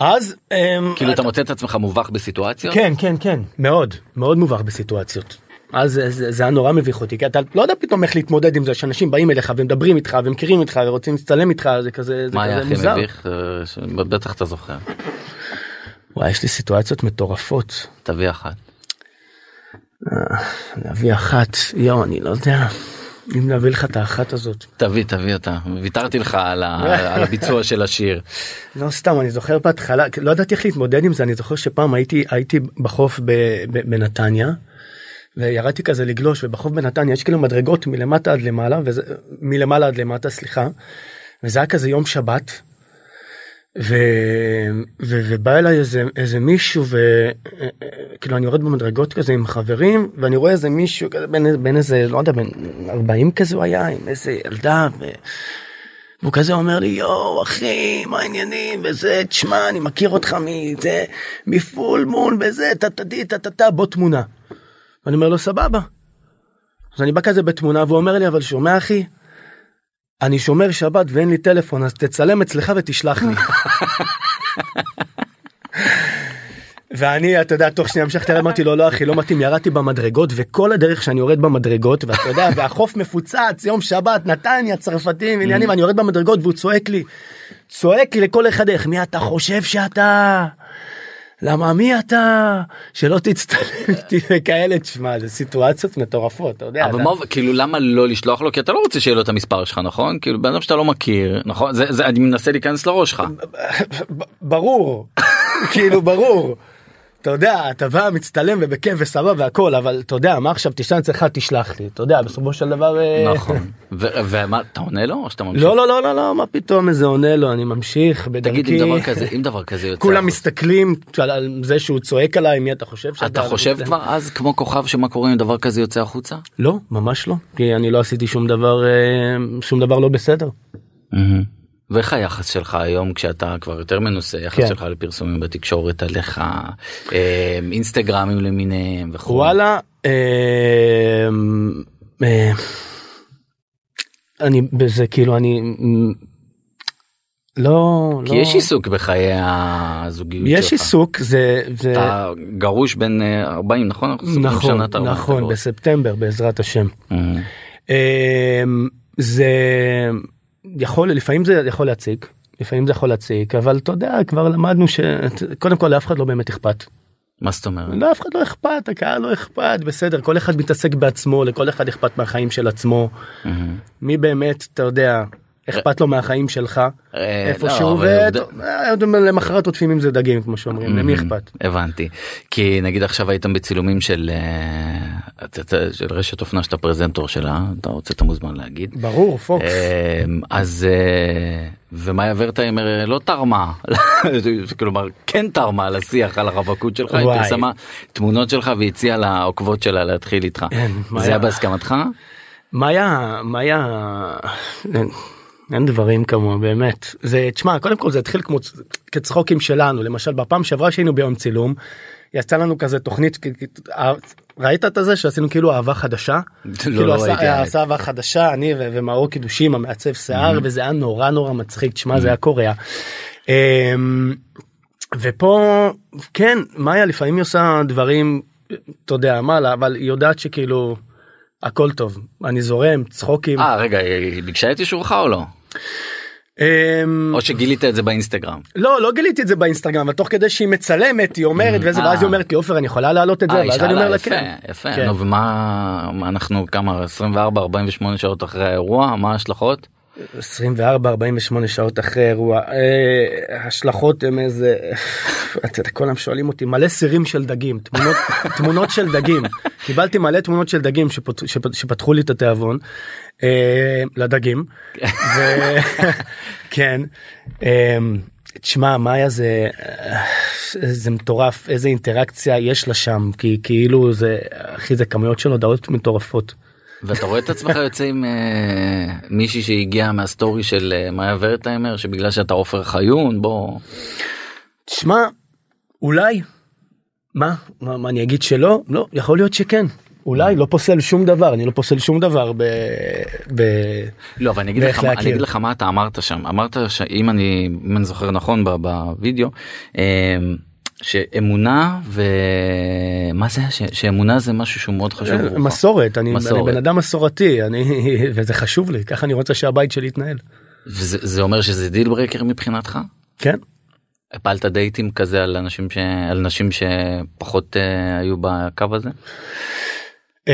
אז אמ, כאילו אתה מוצא את עצמך מובך בסיטואציות כן כן כן מאוד מאוד מובך בסיטואציות. אז זה, זה, היה נורא מביך אותי כי אתה לא יודע פתאום איך להתמודד עם זה שאנשים באים אליך ומדברים איתך ומכירים איתך ורוצים להצטלם איתך זה כזה זה מה היה כזה הכי מוזר. מביך בטח אתה זוכר וואי יש לי סיטואציות מטורפות. תביא אחת להביא אחת יואו אני לא יודע אם להביא לך את האחת הזאת. תביא תביא אותה ויתרתי לך על ה- על הביצוע של השיר לא סתם אני זוכר בהתחלה לא ידעתי איך להתמודד עם זה אני זוכר שפעם הייתי הייתי בחוף ב, ב, בנתניה. וירדתי כזה לגלוש ובחוף בנתניה יש כאילו מדרגות מלמטה עד למעלה וזה מלמעלה עד למטה סליחה. וזה היה כזה יום שבת. ו... ו... ובא אליי איזה איזה מישהו וכאילו אני יורד במדרגות כזה עם חברים ואני רואה איזה מישהו כזה בין, בין איזה לא יודע בין 40 כזה הוא היה עם איזה ילדה. ו... והוא כזה אומר לי יואו אחי מה העניינים וזה תשמע אני מכיר אותך מזה מפול מון וזה טה-טה-די טה-טה-טה בוא תמונה. ואני אומר לו סבבה. אז אני בא כזה בתמונה והוא אומר לי אבל שומע אחי. אני שומר שבת ואין לי טלפון אז תצלם אצלך ותשלח לי. ואני אתה יודע תוך שנייה המשכתי אמרתי לו לא אחי לא מתאים. ירדתי במדרגות וכל הדרך שאני יורד במדרגות ואתה יודע והחוף מפוצץ יום שבת נתניה צרפתים עניינים אני יורד במדרגות והוא צועק לי צועק לי לכל אחד איך מי אתה חושב שאתה למה מי אתה? שלא תצטלם איתי וכאלה תשמע זה סיטואציות מטורפות אתה יודע. אבל אתה- מה כאילו למה לא לשלוח לו? כי אתה לא רוצה שיהיה לו את המספר שלך נכון? כאילו בן אדם שאתה לא מכיר נכון? זה זה אני מנסה להיכנס לראש שלך. ברור. כאילו ברור. אתה יודע אתה בא מצטלם ובכיף וסבבה והכל אבל אתה יודע מה עכשיו תשתן אצלך תשלח לי אתה יודע בסופו של דבר אה, נכון ו- ומה אתה עונה לו או שאתה ממשיך לא לא לא לא לא מה פתאום איזה עונה לו אני ממשיך בדרכי תגיד אם דבר כזה אם דבר כזה יוצא כולם מסתכלים על- זה שהוא צועק עליי מי אתה חושב שאתה אתה חושב. כבר אז כמו כוכב שמה קורה אם דבר כזה יוצא החוצה? לא ממש לא כי אני לא עשיתי שום דבר אה, שום דבר לא בסדר. ואיך היחס שלך היום כשאתה כבר יותר מנוסה יחס כן. שלך לפרסומים בתקשורת עליך אה, אינסטגרמים למיניהם וכו' וואלה אה, אה, אני בזה כאילו אני אה, לא כי לא יש עיסוק בחיי הזוגיות שלך. יש עיסוק זה זה אתה גרוש בין אה, 40 נכון? אנחנו סוגרים נכון שנת 40 נכון גרוש. בספטמבר בעזרת השם Mhm. אה, זה יכול לפעמים זה יכול להציק לפעמים זה יכול להציק אבל אתה יודע כבר למדנו שקודם כל לאף אחד לא באמת אכפת. מה זאת אומרת? לא אף אחד לא אכפת הקהל לא אכפת בסדר כל אחד מתעסק בעצמו לכל אחד אכפת מהחיים של עצמו Mhm. מי באמת אתה יודע אכפת לו מהחיים שלך אה, איפה לא, שהוא אבל עובד עובדה- למחרת עוטפים עם זה דגים כמו שאומרים למי. אכפת. הבנתי כי נגיד עכשיו הייתם בצילומים של אה, של רשת אופנה שאתה פרזנטור שלה אתה רוצה אתה מוזמן להגיד. ברור פוקס. אה, אז ומאיה ורטהיימר לא תרמה כלומר כן תרמה לשיח על הרווקות שלך היא. פרסמה תמונות שלך והציעה לעוקבות שלה להתחיל איתך זה מאיה. היה בהסכמתך? מה היה אין, דברים כמוה באמת זה תשמע קודם כל זה התחיל כמו כצחוקים שלנו למשל בפעם שעברה שהיינו ביום צילום. יצא לנו כזה תוכנית אה, ראית את זה שעשינו כאילו אהבה חדשה לא, כאילו לא עשה- ראיתי, האמת. עשה אהבה חדשה אני ומאור קידושים המעצב שיער וזה היה נורא נורא מצחיק תשמע זה היה קורע. אמ, ופה כן מאיה לפעמים היא עושה דברים אתה יודע מה לה, אבל היא יודעת שכאילו הכל טוב אני זורם צחוקים. אה רגע היא ביקשה את אישורך או לא? אמ, או שגילית את זה באינסטגרם? לא לא גיליתי את זה באינסטגרם אבל תוך כדי שהיא מצלמת היא אומרת וזה ואז אה. היא אומרת לי עופר אני יכולה להעלות את זה אה, ואז אני אומר לה כן. יפה כן. נו ומה מה אנחנו כמה 24 48 שעות אחרי האירוע מה ההשלכות? 24 48 שעות אחרי אירוע אה, השלכות הם איזה אתה יודע, כל היום שואלים אותי מלא סירים של דגים תמונות תמונות של דגים קיבלתי מלא תמונות של דגים שפת, שפ, שפתחו לי את התיאבון אה, לדגים. ו... כן. אה, תשמע מאיה זה זה מטורף איזה אינטראקציה יש לה שם כי כאילו זה אחי זה כמויות של הודעות מטורפות. ואתה רואה את עצמך יוצא עם אה, מישהי שהגיעה מהסטורי של אה, מאיה ורטהיימר שבגלל שאתה עופר חיון בוא תשמע, אולי. מה? מה, מה אני אגיד שלא? לא, יכול להיות שכן. אולי לא פוסל שום דבר, אני לא פוסל שום דבר ב... ב... לא אבל אני אגיד לך. אני אגיד לך מה אתה אמרת שם אמרת שאם אני אם אני זוכר נכון בווידאו אה, שאמונה ומה זה? ש- שאמונה זה משהו שהוא מאוד חשוב. עבורך. מסורת, אני, מסורת. אני בן אדם מסורתי, אני, וזה חשוב לי, ככה אני רוצה שהבית שלי יתנהל. וזה זה אומר שזה deal breaker מבחינתך? כן? הפלת דייטים כזה על אנשים ש... על נשים שפחות אה, היו בקו הזה? אמ,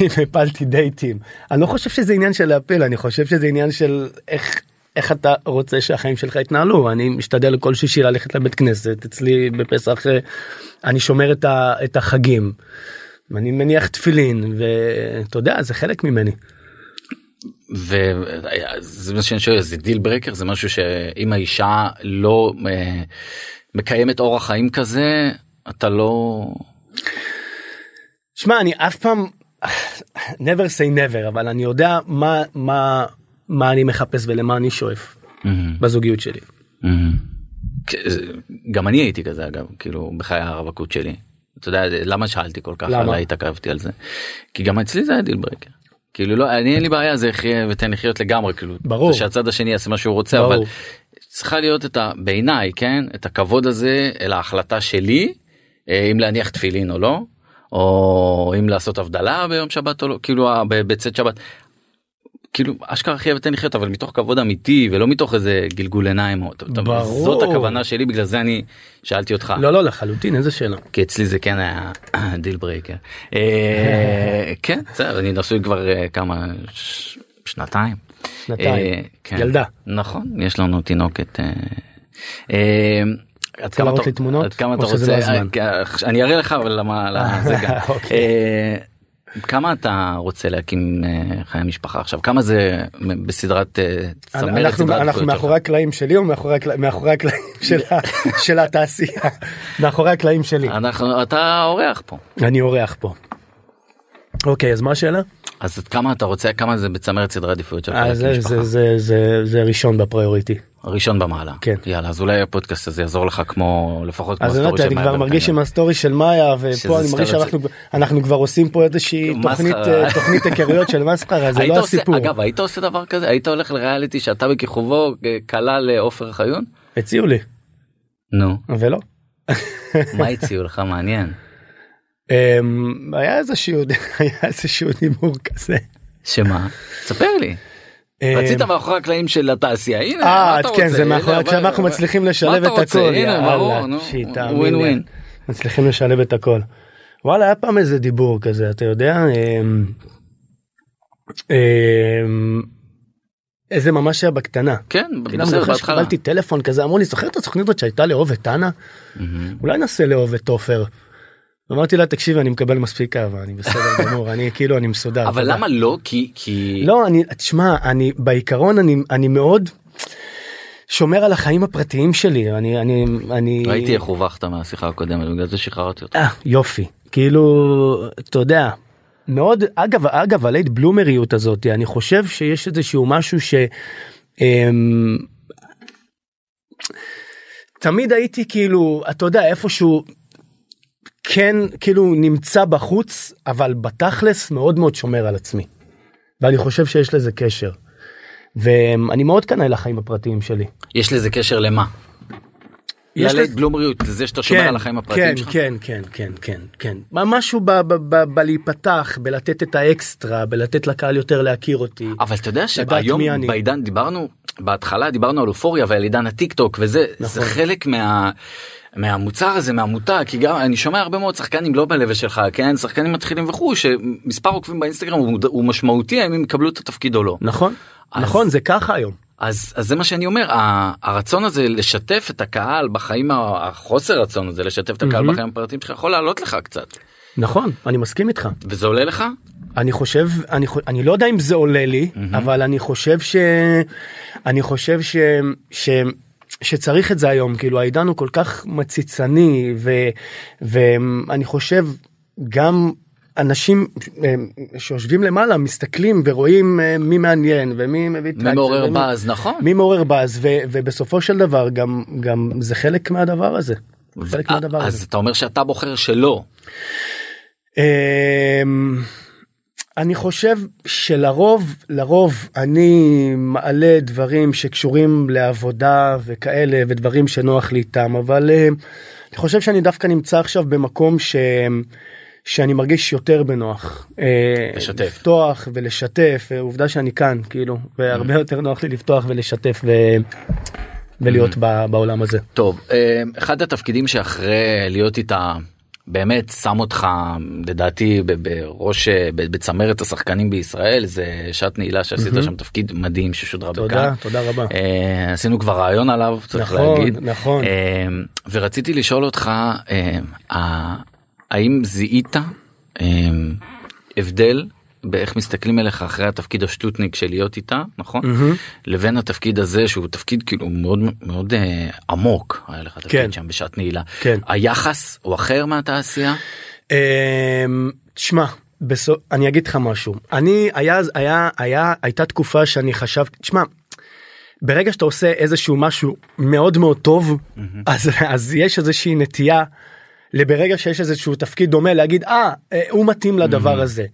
אם הפלתי דייטים. אני לא חושב שזה עניין של להפיל, אני חושב שזה עניין של איך... איך אתה רוצה שהחיים שלך יתנהלו אני משתדל כל שישי ללכת לבית כנסת אצלי בפסח אה, אני שומר את, ה, את החגים. אני מניח תפילין ואתה יודע זה חלק ממני. וזה מה שאני שואל זה דיל ברקר זה משהו שאם האישה לא אה, מקיימת אורח חיים כזה אתה לא שמע אני אף פעם never say never אבל אני יודע מה מה מה אני מחפש ולמה אני שואף בזוגיות שלי. גם אני הייתי כזה אגב כאילו בחיי הרווקות שלי. אתה יודע למה שאלתי כל כך למה? התעכבתי על זה כי גם אצלי זה היה deal breaker. כאילו לא אני אין לי בעיה זה חיה ותן לחיות לגמרי כאילו ברור. שהצד השני יעשה מה שהוא רוצה ברור. אבל צריכה להיות את ה... בעיניי כן את הכבוד הזה אל ההחלטה שלי אה, אם להניח תפילין או לא או אם לעשות הבדלה ביום שבת או לא כאילו בצאת שבת. כאילו אשכרה חיה ותן לחיות אבל מתוך כבוד אמיתי ולא מתוך איזה גלגול עיניים או- ברור. זאת הכוונה שלי בגלל זה אני שאלתי אותך לא לא לחלוטין איזה שאלה. כי אצלי זה כן היה deal breaker. אה, כן בסדר אני נשוי כבר אה, כמה שנתיים. שנתיים. אה, כן. ילדה. נכון יש לנו תינוקת. עד כמה אתה-? עד כמה רוצה לא אני אראה לך אבל למה למה זה גם. כמה אתה רוצה להקים אה, חיי משפחה עכשיו כמה זה בסדרת אה, צמרת אנחנו אנחנו? מאחורי הקלעים שלי או מאחורי מאחורי הקלעים של של התעשייה מאחורי הקלעים שלי אנחנו אתה אורח פה אני אורח פה. אוקיי אז מה השאלה? אז כמה אתה רוצה כמה זה בצמרת סדרי עדיפויות שלך אה, משפחה? זה זה זה ראשון ב priority. ראשון במעלה כן. יאללה אז אולי הפודקאסט הזה יעזור לך כמו לפחות כמו אז הסטורי של אני כבר מרגיש. עם הסטורי של מאיה ופה אני מרגיש שאנחנו אנחנו כבר עושים פה איזושהי מסחרה. תוכנית אה, תוכנית היכרויות של מסחרה זה לא הסיפור. אגב היית עושה דבר כזה היית הולך לריאליטי שאתה בכיכובו אה, כלה לעופר חיון? הציעו לי נו ולא. מה הציעו לך מעניין אמ, היה איזשהו היה איזשהו דיבור כזה. שמה? ספר לי. אמ, רצית מאחורי הקלעים של התעשייה הנה אה, מה אתה כן, רוצה? זה מאחורי, עכשיו מה- אנחנו מצליחים לשלב את? הכל, ווין. ווין. מצליחים לשלב את הכל. וואלה, היה פעם איזה דיבור כזה, אתה יודע, אמ, אמ, איזה ממש היה בקטנה. כן כאילו, בסדר בהתחלה. שקיבלתי טלפון כזה, אמרו לי, זוכר את התוכנית הזאת שהייתה לאהוב את טאנה? אולי ננסה לאהוב את עופר. אמרתי לה, תקשיבי, אני מקבל מספיק אהבה, אני בסדר גמור, אני כאילו, אני מסודר. אבל תודה." למה לא כי כי לא, אני, תשמע, אני, בעיקרון אני, אני מאוד שומר על החיים הפרטיים שלי, אני, אני, אני... ראיתי איך הובכת מהשיחה הקודמת בגלל זה שחררתי אותך. אה, יופי. כאילו, אתה יודע, מאוד, אגב, אגב, הלייט בלומריות הזאת, אני חושב שיש איזשהו משהו ש... אמ, תמיד הייתי כאילו, אתה יודע, איפשהו כן, כאילו נמצא בחוץ, אבל בתכלס מאוד מאוד שומר על עצמי. ואני חושב שיש לזה קשר. ואני מאוד קנאי לחיים הפרטיים שלי. יש לזה קשר למה? יש ללית לזה- שאתה שומר על החיים הפרטיים כן, שלך? כן, כן, כן, כן, כן. משהו ב- ב- ב- בלהיפתח, בלתת את האקסטרה, בלתת לקהל יותר להכיר אותי. אבל אתה יודע שהיום. בעידן דיברנו בהתחלה דיברנו על אופוריה ועל עידן הטיק טוק וזה זה נכון. חלק מה. מהמוצר הזה מהמותג כי גם אני שומע הרבה מאוד שחקנים לא בלבל שלך כן שחקנים מתחילים וכו' שמספר עוקבים באינסטגרם הוא, הוא משמעותי האם הם יקבלו את התפקיד או לא נכון, אז- נכון, זה ככה היום. אז אז זה מה שאני אומר הרצון הזה לשתף את הקהל בחיים החוסר רצון הזה לשתף את הקהל מהמם. בחיים הפרטיים שלך יכול לעלות לך קצת נכון, אני מסכים איתך. וזה עולה לך אני חושב, אני, אני לא יודע אם זה עולה לי, אבל אני חושב ש... אני חושב ש... ש... שצריך את זה היום, כאילו העידן הוא כל כך מציצני, ו... ואני חושב גם אנשים אה, שיושבים למעלה מסתכלים ורואים אה, מי מעניין ומי מביא מי מעורר באז נכון מי מעורר באז ו- ובסופו של דבר גם גם זה חלק מהדבר הזה. חלק מהדבר אז הזה. אתה אומר שאתה בוחר שלא. אמ, אני חושב שלרוב לרוב אני מעלה דברים שקשורים לעבודה וכאלה ודברים שנוח לי איתם אבל אה, אני חושב שאני דווקא נמצא עכשיו במקום ש... שאני מרגיש יותר בנוח אה, לשתף. לפתוח ולשתף אה, עובדה שאני כאן כאילו והרבה יותר נוח לי לפתוח ולשתף ו... ולהיות ב- בעולם הזה. טוב אה, אחד התפקידים שאחרי להיות איתה באמת שם אותך לדעתי בראש בצמרת השחקנים בישראל זה שעת נעילה שעשית מהמם. שם תפקיד מדהים ששודרה תודה בכאן. תודה רבה. אה, עשינו כבר רעיון עליו צריך נכון, להגיד נכון. אה, ורציתי לשאול אותך אה, האם זיהית אה, הבדל באיך מסתכלים עליך אחרי התפקיד השטוטניק של להיות איתה נכון מהמם. לבין התפקיד הזה שהוא תפקיד כאילו מאוד מאוד אה, עמוק היה לך תפקיד כן. שם בשעת נעילה כן. היחס הוא אחר מהתעשייה אמ, תשמע בסו... אני אגיד לך משהו אני היה היה היה הייתה תקופה שאני חשבתי תשמע. ברגע שאתה עושה איזשהו משהו מאוד מאוד טוב אז אז יש איזושהי נטייה. לברגע שיש איזשהו תפקיד דומה להגיד אה אה, הוא מתאים לדבר הזה.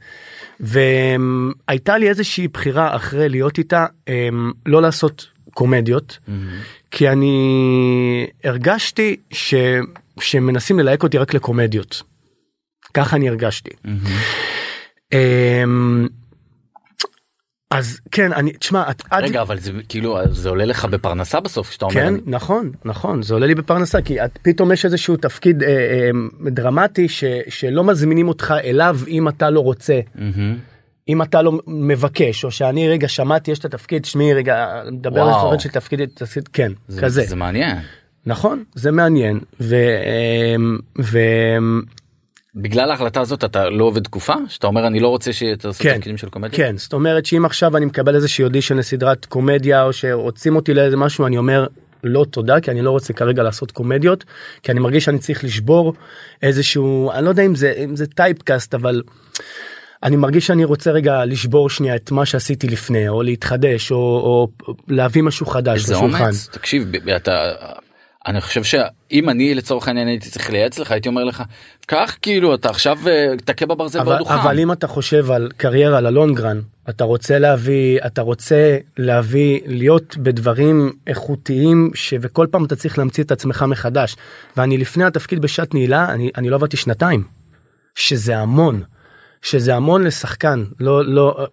והייתה לי איזושהי בחירה אחרי להיות איתה לא לעשות קומדיות כי אני הרגשתי ש... שמנסים ללהק אותי רק לקומדיות. ככה אני הרגשתי. אמ, אז כן אני תשמע את רגע אבל זה כאילו זה עולה לך בפרנסה בסוף כשאתה אומר כן אני- נכון נכון זה עולה לי בפרנסה כי את, פתאום יש איזשהו תפקיד אה, אה, דרמטי ש, שלא מזמינים אותך אליו אם אתה לא רוצה מהמם. אם אתה לא מבקש או שאני רגע שמעתי יש את התפקיד שמי רגע מדבר על. סטודנט של תפקיד תפקיד כן זה- כזה זה מעניין נכון זה מעניין ו, אמ, ו, בגלל ההחלטה הזאת אתה לא עובד תקופה? שאתה אומר אני לא רוצה שתעשו כן, תפקידים של קומדיה כן זאת אומרת שאם עכשיו אני מקבל איזושהי אודישן לסדרת קומדיה או שרוצים אותי לאיזה משהו אני אומר לא תודה כי אני לא רוצה כרגע לעשות קומדיות כי אני מרגיש שאני צריך לשבור איזשהו אני לא יודע אם זה אם זה טייפקאסט אבל אני מרגיש שאני רוצה רגע לשבור שנייה את מה שעשיתי לפני או להתחדש או, או להביא משהו חדש איזה לשולחן. אומץ. תקשיב אתה אני חושב שאם אני לצורך העניין הייתי צריך לייעץ לך הייתי אומר לך קח כאילו אתה עכשיו אה, תכה בברזל אבל, בעוד דוכן. אבל אם אתה חושב על קריירה ללונגרן אתה רוצה להביא אתה רוצה להביא להיות בדברים איכותיים שבכל פעם אתה צריך להמציא את עצמך מחדש ואני לפני התפקיד בשעת נעילה אני אני לא עבדתי שנתיים שזה המון שזה המון לשחקן לא לא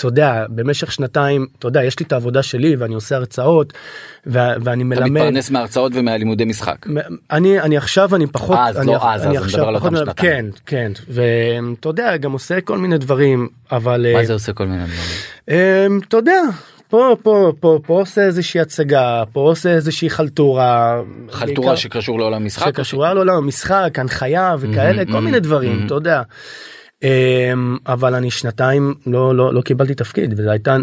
אתה יודע במשך שנתיים אתה יודע יש לי את העבודה שלי ואני עושה הרצאות ו- ואני אתה מלמד. מתפרנס מהרצאות ומהלימודי משחק. אני אני עכשיו אני פחות אז אני, לא אז, אני אז מדבר על אותם שנתיים. כן כן ואתה יודע גם עושה כל מיני דברים אבל מה אה, זה עושה כל מיני דברים. אה, אתה יודע פה פה פה פה עושה איזושהי הצגה פה עושה איזושהי חלטורה חלטורה בעיקר- שקשור לעולם משחק. או ש- שקשורה לעולם המשחק הנחיה וכאלה כל מיני דברים. אתה יודע. אמ, אבל אני שנתיים לא לא לא קיבלתי תפקיד וזה הייתה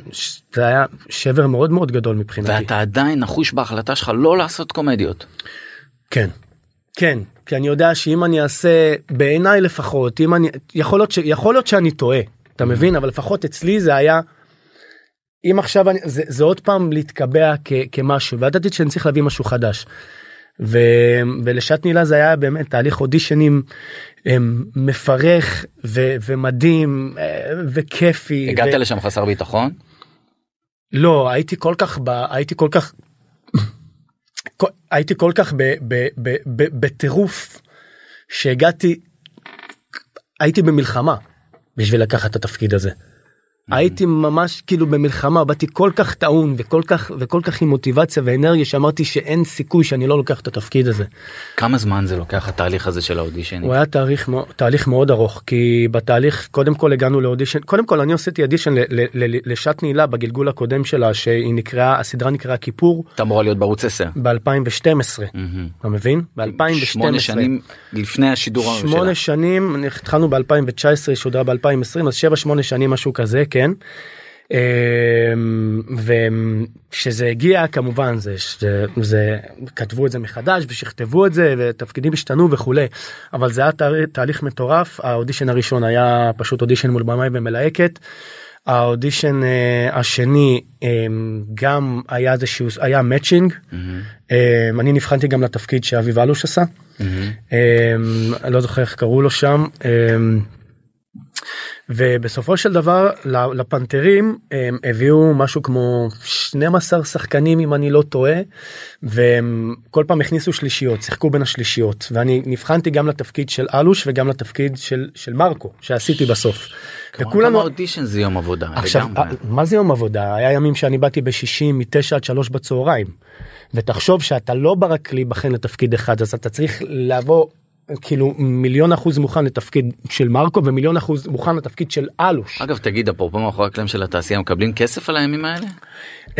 זה היה שבר מאוד מאוד גדול מבחינתי. ואתה עדיין נחוש בהחלטה שלך לא לעשות קומדיות. כן. כן כי אני יודע שאם אני אעשה בעיניי לפחות אם אני יכול להיות שיכול להיות שאני טועה אתה מבין אבל לפחות אצלי זה היה. אם עכשיו אני זה, זה עוד פעם להתקבע כ, כמשהו וידעתי שאני צריך להביא משהו חדש. ו, ולשעת נעילה זה היה באמת תהליך אודישנים מפרך ו, ומדהים אה, וכיפי. הגעת ו... לשם חסר ביטחון? לא הייתי כל כך ב... הייתי כל כך הייתי כל כך בטירוף שהגעתי הייתי במלחמה בשביל לקחת את התפקיד הזה. הייתי ממש כאילו במלחמה באתי כל כך טעון וכל כך וכל כך עם מוטיבציה ואנרגיה שאמרתי שאין סיכוי שאני לא לוקח את התפקיד הזה. כמה זמן זה לוקח התהליך הזה של האודישנים? הוא היה תהליך תהליך מאוד ארוך כי בתהליך קודם כל הגענו לאודישן קודם כל אני עשיתי אדישן ל- ל- ל- לשעת נעילה בגלגול הקודם שלה שהיא נקראה הסדרה נקראה כיפור אתה אמורה להיות בערוץ 10. ב2012 אתה מבין ב2012 שמונה שנים לפני השידור שמונה. שנים התחלנו ב2019 שודרה ב2020 אז 7 8 שנים משהו כזה כן. אמ, וכשזה הגיע כמובן זה, זה, זה כתבו את זה מחדש ושכתבו את זה ותפקידים השתנו וכולי אבל זה היה תהליך מטורף האודישן הראשון היה פשוט אודישן מול במאי ומלהקת. האודישן uh, השני um, גם היה איזה שהוא היה מאצ'ינג mm-hmm. um, אני נבחנתי גם לתפקיד שאביב אלוש עשה mm-hmm. um, לא זוכר איך קראו לו שם. Um, ובסופו של דבר לפנתרים הם הביאו משהו כמו 12 שחקנים אם אני לא טועה והם כל פעם הכניסו שלישיות שיחקו בין השלישיות ואני נבחנתי גם לתפקיד של אלוש וגם לתפקיד של של מרקו שעשיתי בסוף. וכולנו אודישן זה יום עבודה עכשיו מה זה יום עבודה היה ימים שאני באתי בשישי מתשע עד שלוש בצהריים. ותחשוב שאתה לא בא רק להיבחן לתפקיד אחד אז אתה צריך לבוא כאילו מיליון אחוז מוכן לתפקיד של מרקו ומיליון אחוז מוכן לתפקיד של אלוש. אגב תגיד אפרופו מאחורי הקלעים של התעשייה מקבלים כסף על הימים האלה? Um,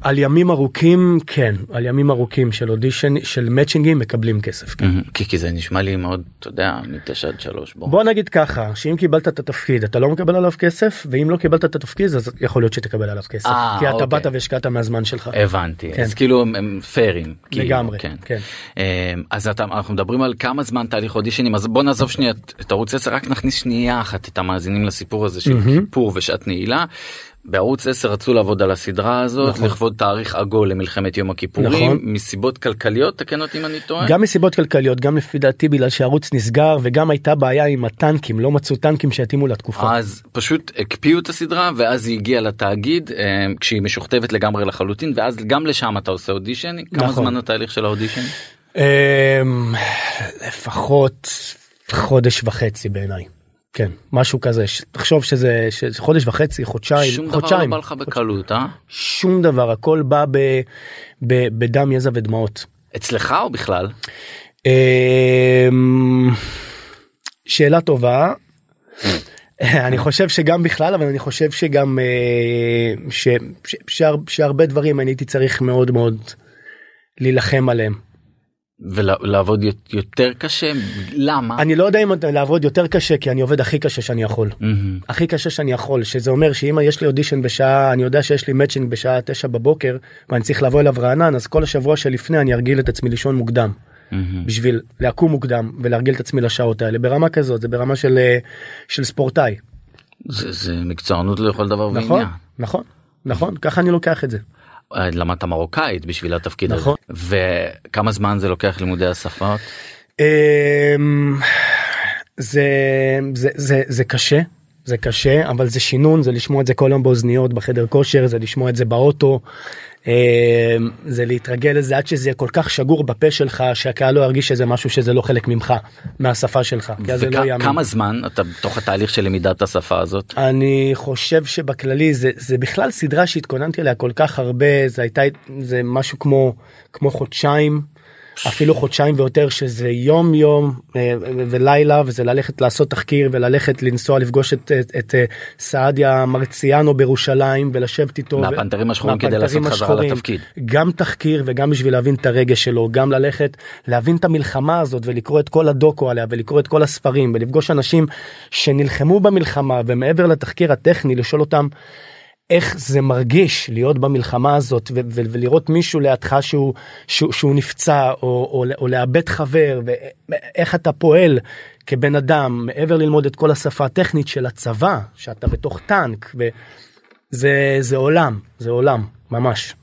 על ימים ארוכים כן על ימים ארוכים של אודישן של מאצ'ינגים מקבלים כסף כן. Mm-hmm. כי, כי זה נשמע לי מאוד אתה יודע מתשע עד שלוש בוא. בוא נגיד ככה שאם קיבלת את התפקיד אתה לא מקבל עליו כסף ואם לא קיבלת את התפקיד אז יכול להיות שתקבל עליו כסף 아, אה, כי אתה אוקיי. באת והשקעת מהזמן שלך. הבנתי כן. אז כאילו הם פיירים. כאילו, לגמרי כן. כן. Um, אז אתה, אנחנו מדברים על כמה זמן תהליך אודישנים אז בוא נעזוב שנייה את ערוץ 10 רק נכניס שנייה אחת את המאזינים לסיפור הזה של. כיפור ושעת נעילה. בערוץ 10 רצו לעבוד על הסדרה הזאת נכון. לכבוד תאריך עגול למלחמת יום הכיפורים נכון. מסיבות כלכליות תקן אותי אם אני טועה גם מסיבות כלכליות גם לפי דעתי בגלל שערוץ נסגר וגם הייתה בעיה עם הטנקים לא מצאו טנקים שיתאימו לתקופה אז פשוט הקפיאו את הסדרה ואז היא הגיעה לתאגיד אה, כשהיא משוכתבת לגמרי לחלוטין ואז גם לשם אתה עושה אודישן כמה נכון. זמן התהליך של האודישן. אמ, לפחות חודש וחצי בעיניי. כן משהו כזה תחשוב שזה, שזה חודש וחצי חודשיים שום חודשיים. דבר לא בא לך בקלות אה? שום דבר הכל בא ב, ב, בדם יזע ודמעות. אצלך או בכלל? אמ, שאלה טובה. אני חושב שגם בכלל אבל אני חושב שגם אה, ש, ש, ש, שהרבה דברים אני הייתי צריך מאוד מאוד להילחם עליהם. ולעבוד יותר קשה למה אני לא יודע אם לעבוד יותר קשה כי אני עובד הכי קשה שאני יכול mm-hmm. הכי קשה שאני יכול שזה אומר שאם יש לי אודישן בשעה אני יודע שיש לי מאצ'ינג בשעה 9 בבוקר ואני צריך לבוא אליו רענן אז כל השבוע שלפני אני ארגיל את עצמי לישון מוקדם. Mm-hmm. בשביל לקום מוקדם ולהרגיל את עצמי לשעות האלה ברמה כזאת זה ברמה של אה, של ספורטאי. זה, זה מקצוענות לכל דבר נכון ועניין. נכון נכון ככה אני לוקח את זה. למדת מרוקאית בשביל התפקיד נכון. הזה וכמה זמן זה לוקח לימודי השפות? אמ, זה זה זה זה קשה זה קשה אבל זה שינון זה לשמוע את זה כל יום באוזניות בחדר כושר זה לשמוע את זה באוטו זה להתרגל לזה עד שזה יהיה כל כך שגור בפה שלך שהקהל לא ירגיש שזה משהו שזה לא חלק ממך מהשפה שלך. וכמה לא זמן אתה בתוך התהליך של למידת השפה הזאת? אני חושב שבכללי זה זה בכלל סדרה שהתכוננתי עליה כל כך הרבה זה הייתה זה משהו כמו כמו חודשיים. אפילו חודשיים ויותר שזה יום יום אה, ולילה וזה ללכת לעשות תחקיר וללכת לנסוע לפגוש את, את, את אה, סעדיה מרציאנו בירושלים ולשבת איתו. מהפנתרים השחורים כדי לעשות חזרה לתפקיד. גם תחקיר וגם בשביל להבין את הרגש שלו גם ללכת להבין את המלחמה הזאת ולקרוא את כל הדוקו עליה ולקרוא את כל הספרים ולפגוש אנשים שנלחמו במלחמה ומעבר לתחקיר הטכני לשאול אותם. איך זה מרגיש להיות במלחמה הזאת ולראות מישהו לידך שהוא, שהוא, שהוא נפצע או, או, או לאבד חבר ואיך אתה פועל כבן אדם מעבר ללמוד את כל השפה הטכנית של הצבא שאתה בתוך טנק וזה זה עולם זה עולם ממש.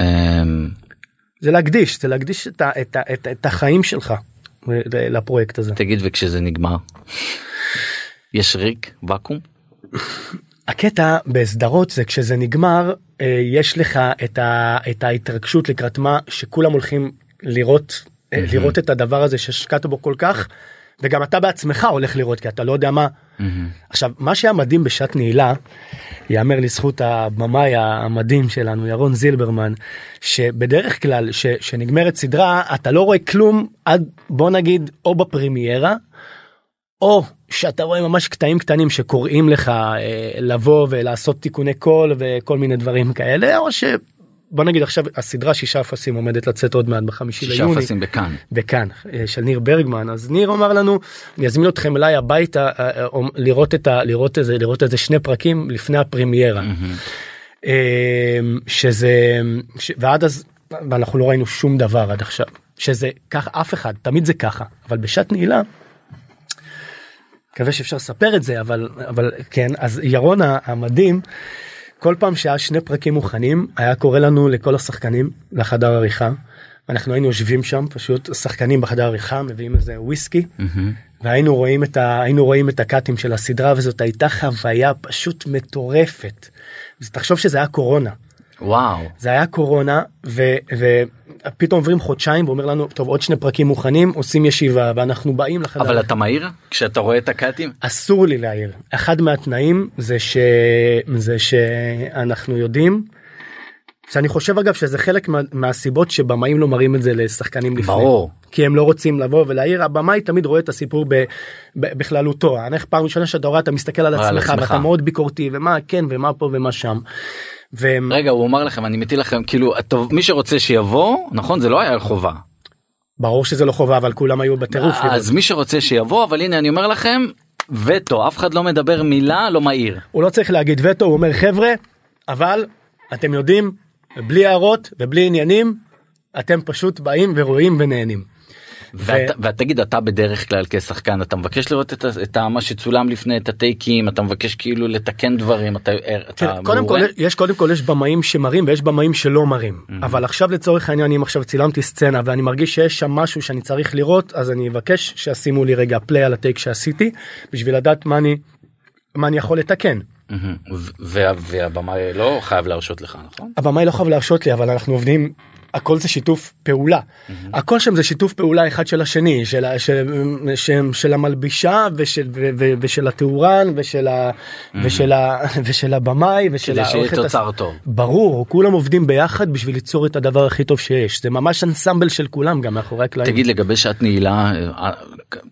אמ, זה להקדיש זה להקדיש את, ה, את, ה, את, את החיים שלך לפרויקט הזה. תגיד וכשזה נגמר יש ריק ואקום. הקטע בסדרות זה כשזה נגמר אה, יש לך את, ה, את ההתרגשות לקראת מה שכולם הולכים לראות mm-hmm. לראות את הדבר הזה שהשקעת בו כל כך וגם אתה בעצמך הולך לראות כי אתה לא יודע מה. Mm-hmm. עכשיו מה שהיה מדהים בשעת נעילה יאמר לזכות הבמאי המדהים שלנו ירון זילברמן שבדרך כלל ש, שנגמרת סדרה אתה לא רואה כלום עד בוא נגיד או בפרימיירה או שאתה רואה ממש קטעים קטנים שקוראים לך אה, לבוא ולעשות תיקוני קול וכל מיני דברים כאלה או ש... בוא נגיד עכשיו הסדרה שישה אפסים עומדת לצאת עוד מעט בחמישי שישה ליוני. אפסים בכאן. בכאן אה, של ניר ברגמן אז ניר אמר לנו אני אזמין אתכם אליי הביתה אה, אה, לראות את ה... לראות איזה לראות איזה שני פרקים לפני הפרמיירה. אה, שזה ש... ועד אז ואנחנו לא ראינו שום דבר עד עכשיו שזה ככה אף אחד תמיד זה ככה אבל בשעת נעילה. מקווה שאפשר לספר את זה אבל אבל כן אז ירון המדהים כל פעם שהיה שני פרקים מוכנים היה קורא לנו לכל השחקנים לחדר עריכה. אנחנו היינו יושבים שם פשוט שחקנים בחדר עריכה מביאים איזה וויסקי והיינו רואים את ה... היינו רואים את הקאטים של הסדרה וזאת הייתה חוויה פשוט מטורפת. תחשוב שזה היה קורונה וואו. זה היה קורונה ו... ופתאום עוברים חודשיים ואומר לנו טוב עוד שני פרקים מוכנים עושים ישיבה ואנחנו באים לחדר. אבל אתה מהיר כשאתה רואה את הקאטים? אסור לי להעיר אחד מהתנאים זה ש... זה שאנחנו יודעים. שאני חושב אגב שזה חלק מה, מהסיבות שבמאים לא מראים את זה לשחקנים לפני. ברור. כי הם לא רוצים לבוא ולהעיר הבמאי תמיד רואה את הסיפור ב, ב, בכללותו. איך פעם ראשונה שאתה רואה אתה מסתכל על על עצמך עצמך. ואתה מאוד ביקורתי ומה כן ומה פה ומה שם. והם- רגע הוא אמר לכם אני מטיל לכם כאילו טוב מי שרוצה שיבוא נכון זה לא היה חובה. ברור שזה לא חובה אבל כולם היו בטירוף. אז מי שרוצה שיבוא אבל הנה אני אומר לכם וטו אף אחד לא מדבר מילה לא מעיר. הוא לא צריך להגיד וטו הוא אומר חבר'ה אבל אתם יודעים בלי הערות ובלי עניינים אתם פשוט באים ורואים ונהנים. ותגיד אתה בדרך כלל כשחקן אתה מבקש לראות את, את מה שצולם לפני את הטייקים אתה מבקש כאילו לתקן דברים אתה, אתה קודם כל? יש קודם כל יש במאים שמראים ויש במאים שלא מראים אבל עכשיו לצורך העניין אם עכשיו צילמתי סצנה ואני מרגיש שיש שם משהו שאני צריך לראות אז אני אבקש שישימו לי רגע פליי על הטייק שעשיתי בשביל לדעת מה אני מה אני יכול לתקן. והבמאי לא חייב להרשות לך נכון? הבמאי לא חייב להרשות לי אבל אנחנו עובדים הכל זה שיתוף פעולה הכל שם זה שיתוף פעולה אחד של השני של, של, של, של המלבישה ושל, ו, ו, ושל התאורן ושל, ה, ושל, ה, ושל הבמאי ושל כדי שיהיה העורכת הס- תוצר טוב. ברור כולם עובדים ביחד בשביל ליצור את הדבר הכי טוב שיש זה ממש אנסמבל של כולם גם מאחורי הקלעים. תגיד לגבי שעת נעילה אה,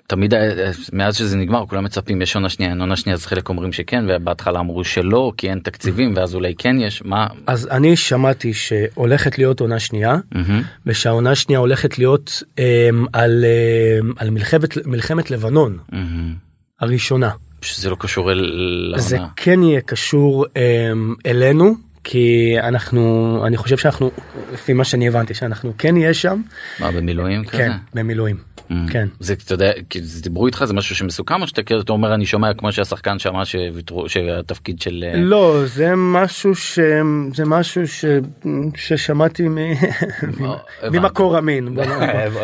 תמיד אה, מאז שזה נגמר כולם מצפים יש עונה שנייה אין עונה שנייה אז חלק אומרים שכן ובהתחלה אמרו שלא כי אין תקציבים ואז אולי כן יש מה. אז אני שמעתי שהולכת להיות עונה שנייה מהמם. ושהעונה השנייה הולכת להיות um, על, um, על מלחמת, מלחמת לבנון מהמם. הראשונה. שזה לא קשור אל זה. כן יהיה קשור um, אלינו כי אנחנו אני חושב שאנחנו לפי מה שאני הבנתי שאנחנו כן נהיה שם מה במילואים כזה? כן במילואים. כן זה אתה יודע כי זה דיברו איתך זה משהו שמסוכם או שאתה כאילו אתה אומר אני שומע כמו שהשחקן שמע שוויתרו שהתפקיד של אה, לא זה משהו ש... זה משהו ש... ששמעתי מ... ממקור אמין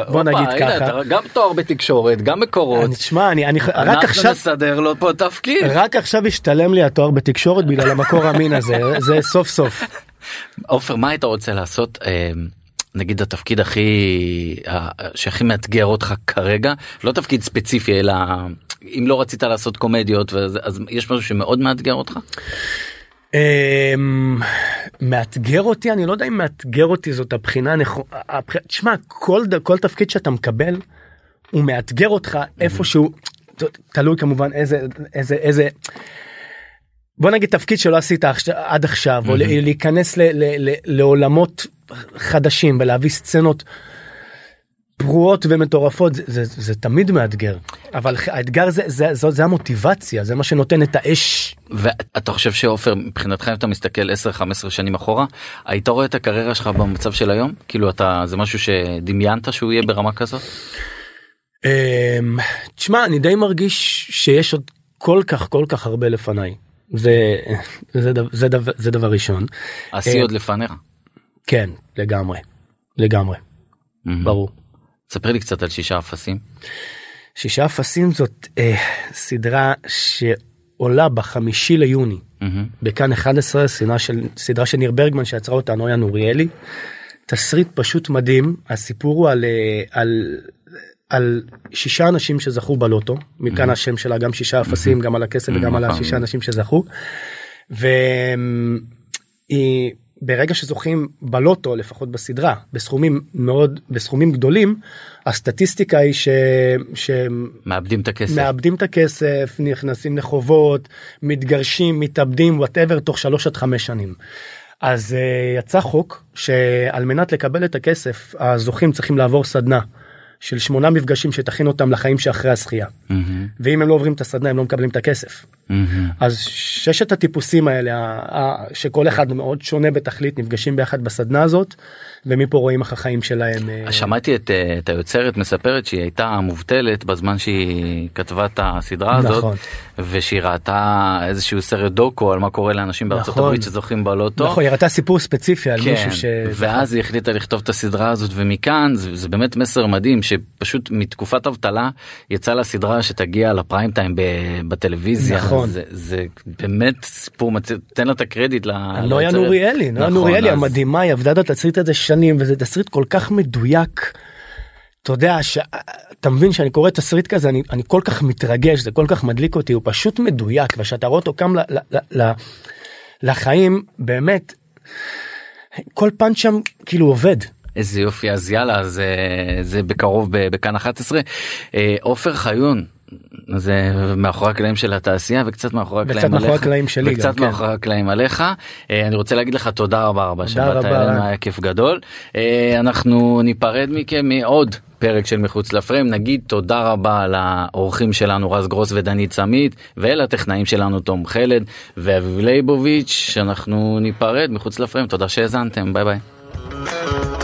בוא, נגיד ככה. גם תואר בתקשורת גם מקורות. אני תשמע אני, אני רק עכשיו נסדר לו פה תפקיד. רק עכשיו השתלם לי התואר בתקשורת בגלל המקור אמין הזה זה סוף סוף. עופר מה היית רוצה לעשות אה, נגיד התפקיד הכי שהכי מאתגר אותך כרגע לא תפקיד ספציפי אלא אם לא רצית לעשות קומדיות וזה, אז יש משהו שמאוד מאתגר אותך. אמ, מאתגר אותי אני לא יודע אם מאתגר אותי זאת הבחינה הנכונה תשמע כל כל תפקיד שאתה מקבל הוא מאתגר אותך איפשהו תלוי כמובן איזה איזה איזה. בוא נגיד תפקיד שלא עשית עד עכשיו או להיכנס ל- ל- ל- לעולמות חדשים ולהביא סצנות פרועות ומטורפות זה, זה, זה תמיד מאתגר. אבל האתגר זה, זה, זה, זה המוטיבציה זה מה שנותן את האש. ואתה חושב שעופר מבחינתך אם אתה מסתכל 10-15 שנים אחורה היית רואה את הקריירה שלך במצב של היום? כאילו אתה זה משהו שדמיינת שהוא יהיה ברמה כזאת. אמ, תשמע אני די מרגיש שיש עוד כל כך כל כך הרבה לפניי. זה זה דבר זה דבר זה דבר ראשון. השיא אה, עוד לפניך. כן לגמרי לגמרי מהמם. ברור. ספר לי קצת על שישה אפסים. שישה אפסים זאת אה, סדרה שעולה בחמישי ליוני מהמם. בכאן 11 סדרה של סדרה של ניר ברגמן שיצרה אותה נויה נוריאלי. תסריט פשוט מדהים הסיפור הוא על אה, על על שישה אנשים שזכו בלוטו מכאן השם שלה גם שישה אפסים גם על הכסף וגם על נכון. השישה אנשים שזכו. וברגע שזוכים בלוטו לפחות בסדרה בסכומים מאוד בסכומים גדולים הסטטיסטיקה היא ש... שהם מאבדים את הכסף. מאבדים את הכסף נכנסים לחובות מתגרשים מתאבדים וואטאבר תוך שלוש עד חמש שנים. אז uh, יצא חוק שעל מנת לקבל את הכסף הזוכים צריכים לעבור סדנה של שמונה מפגשים שתכין אותם לחיים שאחרי הזכייה Mm-hmm. ואם הם לא עוברים את הסדנה הם לא מקבלים את הכסף. Mm-hmm. אז ששת הטיפוסים האלה שכל אחד מאוד שונה בתכלית נפגשים ביחד בסדנה הזאת ומפה רואים איך החיים שלהם. אה, שמעתי את, אה, את היוצרת מספרת שהיא הייתה מובטלת בזמן שהיא כתבה את הסדרה הזאת נכון. ושהיא ראתה איזשהו סרט דוקו על מה קורה לאנשים בארצות נכון. הברית שזוכים בלוטו. נכון, היא הראתה סיפור ספציפי על כן, מישהו ש... ואז היא החליטה לכתוב את הסדרה הזאת ומכאן זה, זה באמת מסר מדהים שפשוט מתקופת אבטלה יצא לה סדרה שתגיע לפריים טיים בטלוויזיה נכון. זה, זה באמת סיפור מצ... תן לה את הקרדיט. נויה ליוצרת. נוריאלי, נויה נכון, נוריאלי המדהימה, היא עבדה על התסריט הזה שנים וזה תסריט כל כך מדויק. אתה יודע, ש... אתה מבין שאני קורא תסריט כזה אני, אני כל כך מתרגש זה כל כך מדליק אותי הוא פשוט מדויק ושאתה רואה אותו קם ל, ל, ל, לחיים באמת כל פאנץ' שם כאילו עובד. איזה יופי אז יאללה זה זה בקרוב בכאן 11 אה, עופר חיון. זה מאחורי הקלעים של התעשייה וקצת מאחורי הקלעים עליך. הקלעים שלי גם, וקצת כן. מאחורי הקלעים עליך. אה, אני רוצה להגיד לך תודה רבה רבה שבאת אלינו. היה כיף גדול. אה, אנחנו ניפרד מכם מעוד פרק של מחוץ לפריים. נגיד תודה רבה לאורחים שלנו רז גרוס ודנית צמית ולטכנאים שלנו תום חלד ואביב ליבוביץ' שאנחנו ניפרד מחוץ לפריים. תודה שהאזנתם. ביי ביי.